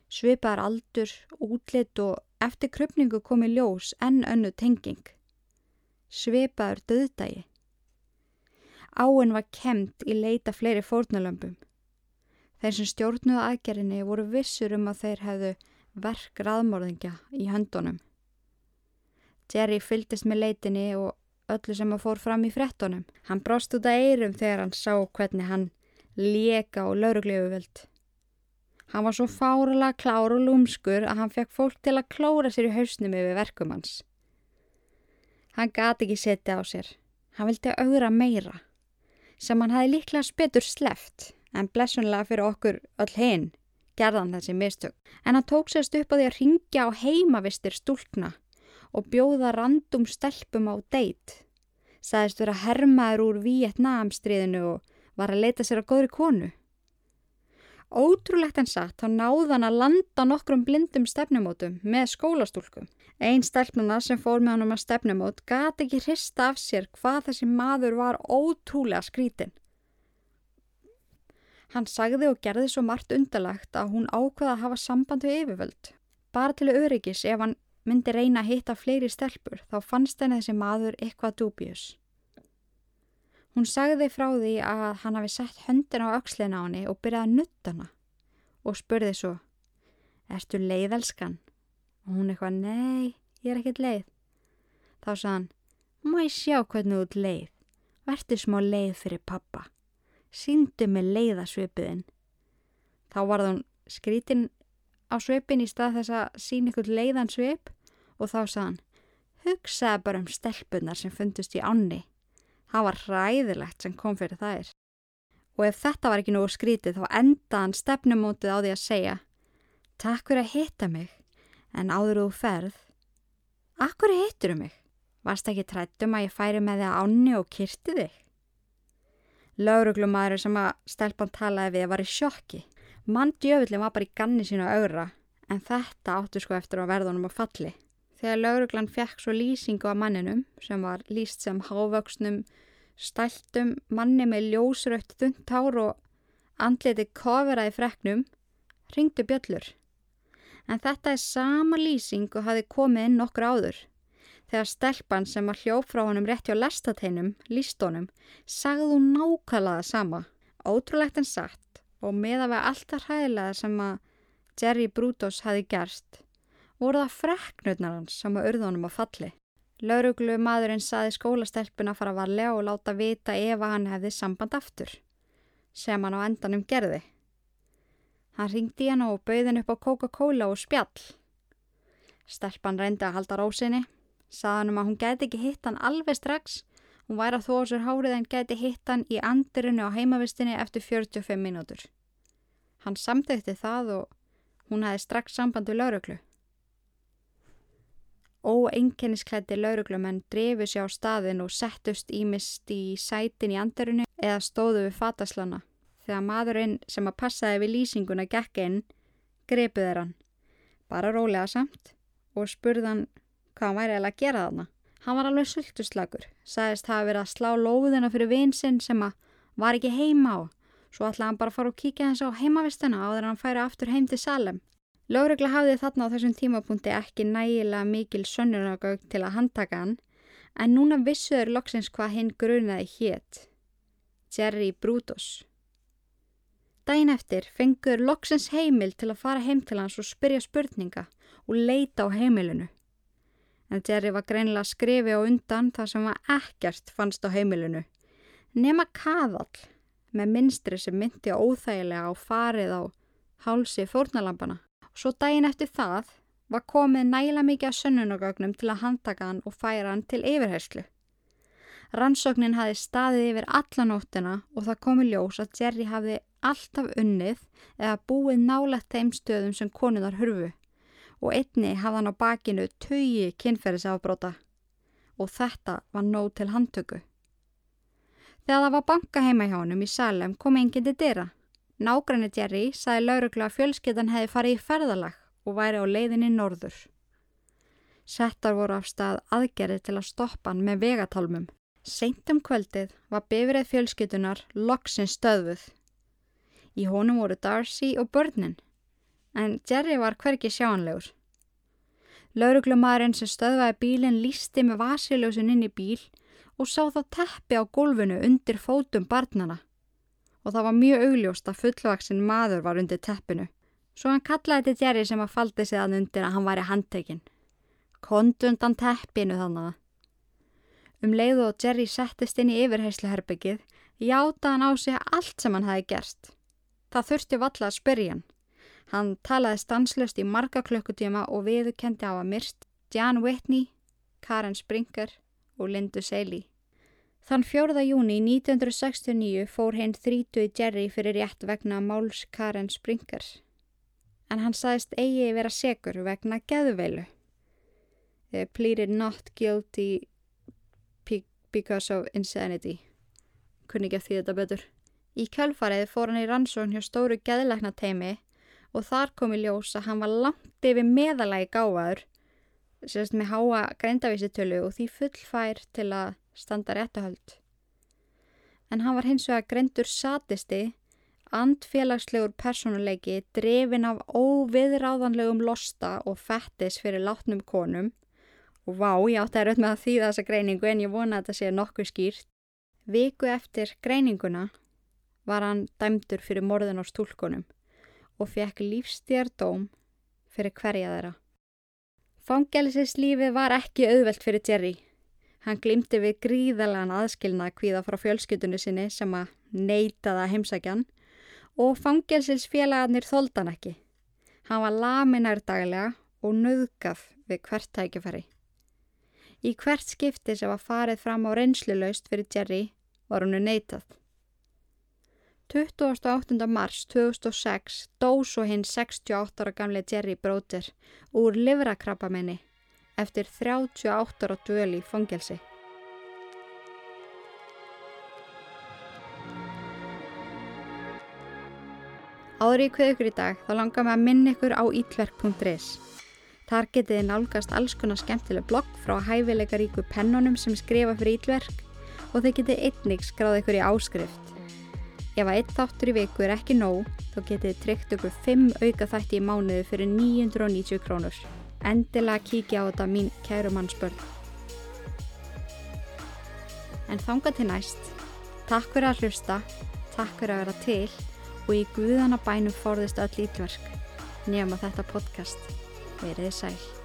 Sveipaðar aldur, útlitt og Eftir krupningu kom í ljós enn önnu tenging. Sveipaður döðdægi. Áinn var kemt í leita fleiri fórnalömpum. Þeir sem stjórnuðu aðgerinni voru vissur um að þeir hefðu verk raðmörðingja í höndunum. Jerry fyldist með leitinni og öllu sem að fór fram í frettunum. Hann brást út að eirum þegar hann sá hvernig hann leka og lauruglegu vild. Hann var svo fárala klár og lúmskur að hann fekk fólk til að klóra sér í hausnum yfir verkum hans. Hann gati ekki setja á sér. Hann vildi augra meira, sem hann hafi líklega spetur sleft, en blessunlega fyrir okkur öll hinn gerðan þessi mistök. En hann tók sérst upp á því að ringja á heimavistir stúlkna og bjóða randum stelpum á deitt. Sæðist vera hermaður úr Vietnamstriðinu og var að leita sér að góðri konu. Ótrúlegt en satt, þá náðan að landa nokkrum blindum stefnumótum með skólastúlkum. Einn stelpnuna sem fór með honum að stefnumót gati ekki hrista af sér hvað þessi maður var ótrúlega skrítin. Hann sagði og gerði svo margt undalagt að hún ákvaða að hafa samband við yfirvöld. Bara til öryggis ef hann myndi reyna að hitta fleiri stelpur þá fannst henni þessi maður eitthvað dúbjus. Hún sagði frá því að hann hafi sett höndin á aukslina á henni og byrjaði að nutta hana og spurði svo Ertu leiðelskan? Og hún eitthvað, nei, ég er ekkert leið. Þá sagði hann, má ég sjá hvernig þú ert leið. Vertu smá leið fyrir pappa. Sýndu mig leiðasvipiðin. Þá var hún skrítin á svipin í stað þess að sína ykkur leiðan svip og þá sagði hann, hugsaði bara um stelpunar sem fundust í ánni. Það var ræðilegt sem kom fyrir þær. Og ef þetta var ekki nógu skrítið þá endaði hann stefnumótið á því að segja Takk fyrir að hitta mig, en áður þú ferð. Akkur hittur um mig? Varst ekki trættum að ég færi með þig ánni og kyrti þig? Lauruglumæður sem að stelpann talaði við var í sjokki. Mann djöfullin var bara í ganni sína augra, en þetta áttu sko eftir að verða honum á falli. Þegar lauruglan fekk svo lýsingu af manninum, sem var lýst sem hávöksnum, stæltum manni með ljósrött þund hár og andliti koferaði freknum, ringdu bjöllur. En þetta er sama lýsing og hafi komið inn nokkur áður. Þegar stelpan sem var hljóf frá honum rétt hjá lestateinum, lístónum, sagði hún nákvæmlega sama. Ótrúlegt en satt og með að vera alltaf hræðilega sem að Jerry Brutos hafi gerst, voru það freknurnar hans sem að urða honum að falli. Lauruglu maðurinn saði skólastelpun að fara varlega og láta vita ef að hann hefði samband aftur, sem hann á endanum gerði. Hann ringdi hann og bauðin upp á Coca-Cola og spjall. Stelpan reyndi að halda rósinni, saði hann um að hún geti ekki hitt hann alveg strax, hún væri að þóa sér hárið en geti hitt hann í andirinu á heimavistinni eftir 45 mínútur. Hann samþekti það og hún hefði strax samband við lauruglu. Óenginnisklætti lauruglumenn drefu sér á staðin og settust ímist í sætin í andirinu eða stóðu við fataslana. Þegar maðurinn sem að passaði við lýsinguna gekk inn, grepuð er hann. Bara rólega samt og spurðan hvað hann væri að gera þarna. Hann var alveg sultuslagur, sagðist hafa verið að slá lóðina fyrir vinsinn sem að var ekki heima á. Svo ætlaði hann bara að fara og kíkja hans á heimavistuna áður en hann færi aftur heim til Salem. Lóregla hafði þarna á þessum tímapunkti ekki nægilega mikil sönnunagögg til að handtaka hann, en núna vissuður loksins hvað hinn grunaði hétt. Jerry Brutus. Dæin eftir fengur loksins heimil til að fara heim til hans og spyrja spurninga og leita á heimilinu. En Jerry var greinlega skrifi á undan þar sem var ekkert fannst á heimilinu. Nema kaðall með minstri sem myndi óþægilega á farið á hálsi fórnalampana. Svo daginn eftir það var komið næla mikið af sönnunogögnum til að handtaka hann og færa hann til yfirherslu. Rannsóknin hafi staðið yfir allanóttina og það komi ljós að Jerry hafi alltaf unnið eða búið nálegt þeim stöðum sem konunar hurfu og einni hafði hann á bakinu tögi kynferðisafbróta og þetta var nóg til handtöku. Þegar það var banka heima hjá hann í Salem kom enginn til dyrra. Nágræni Jerry sagði laurugla að fjölskyttan hefði farið í ferðalag og væri á leiðinni norður. Settar voru af stað aðgerði til að stoppa hann með vegatálmum. Seint um kvöldið var bifrið fjölskyttunar loksins stöðuð. Í honum voru Darcy og börnin, en Jerry var hverki sjáanlegur. Lauruglumadurinn sem stöðvaði bílinn lísti með vasiljósin inn í bíl og sá þá teppi á gólfinu undir fótum barnana. Og það var mjög augljóst að fullvaksin maður var undir teppinu. Svo hann kallaði til Jerry sem að faldi sig að undir að hann væri handtekinn. Kondundan teppinu þannig. Um leiðu og Jerry settist inn í yfirheysluherbyggið, játa hann á sig allt sem hann hafi gerst. Það þurfti valla að spyrja hann. Hann talaði stanslust í marga klökkutíma og viðkendi á að myrst Jan Whitney, Karen Springer og Lindu Seili. Þann 4. júni 1969 fór hinn 30 Jerry fyrir rétt vegna Máls Karen Springer. En hann saðist eigi vera segur vegna geðveilu. They pleaded not guilty because of insanity. Kunni ekki að því þetta betur. Í kjálfarið fór hann í rannsókn hjá stóru geðlækna teimi og þar kom í ljós að hann var langt yfir meðalagi gáfaður sérst með háa greindavísitölu og því fullfær til að standa réttuhöld. En hann var hins vegar greindur satisti, andfélagslegur personuleiki, drefin af óviðráðanlegum losta og fettis fyrir látnum konum og vá, ég átti að raut með að þýða þessa greiningu en ég vona að þetta sé nokkuð skýrt. Viku eftir greininguna var hann dæmdur fyrir morðin á stúlkonum og fekk lífstjardóm fyrir hverja þeirra. Fangelsislífið var ekki auðvelt fyrir Jerry. Hann glimti við gríðalega aðskilna kvíða frá fjölskytunni sinni sem að neytaða heimsækjan og fangelsisfélagarnir þóldan ekki. Hann var laminær daglega og nöðgaf við hvert tækifæri. Í hvert skipti sem var farið fram á reynslulaust fyrir Jerry var hennu neytað. 28. mars 2006 dó svo hinn 68 ára gamle Jerry Broder úr livrakrabbamenni eftir 38 ára dvöl í fangelsi. Áður í kveðugur í dag þá langar mig að minna ykkur á ítverk.is. Þar getið þið nálgast alls konar skemmtileg blogg frá hæfileikaríku pennunum sem skrifa fyrir ítverk og þið getið einnig skráð ykkur í áskrift. Ef að einn þáttur í viku er ekki nóg, þá getið þið tryggt ykkur 5 auka þætti í mánuðu fyrir 990 krónur. Endilega kíkja á þetta mín kæru mannsbörn. En þanga til næst, takk fyrir að hlusta, takk fyrir að vera til og í guðana bænum forðist öll ítverk, nefn að þetta podcast veriði sæl.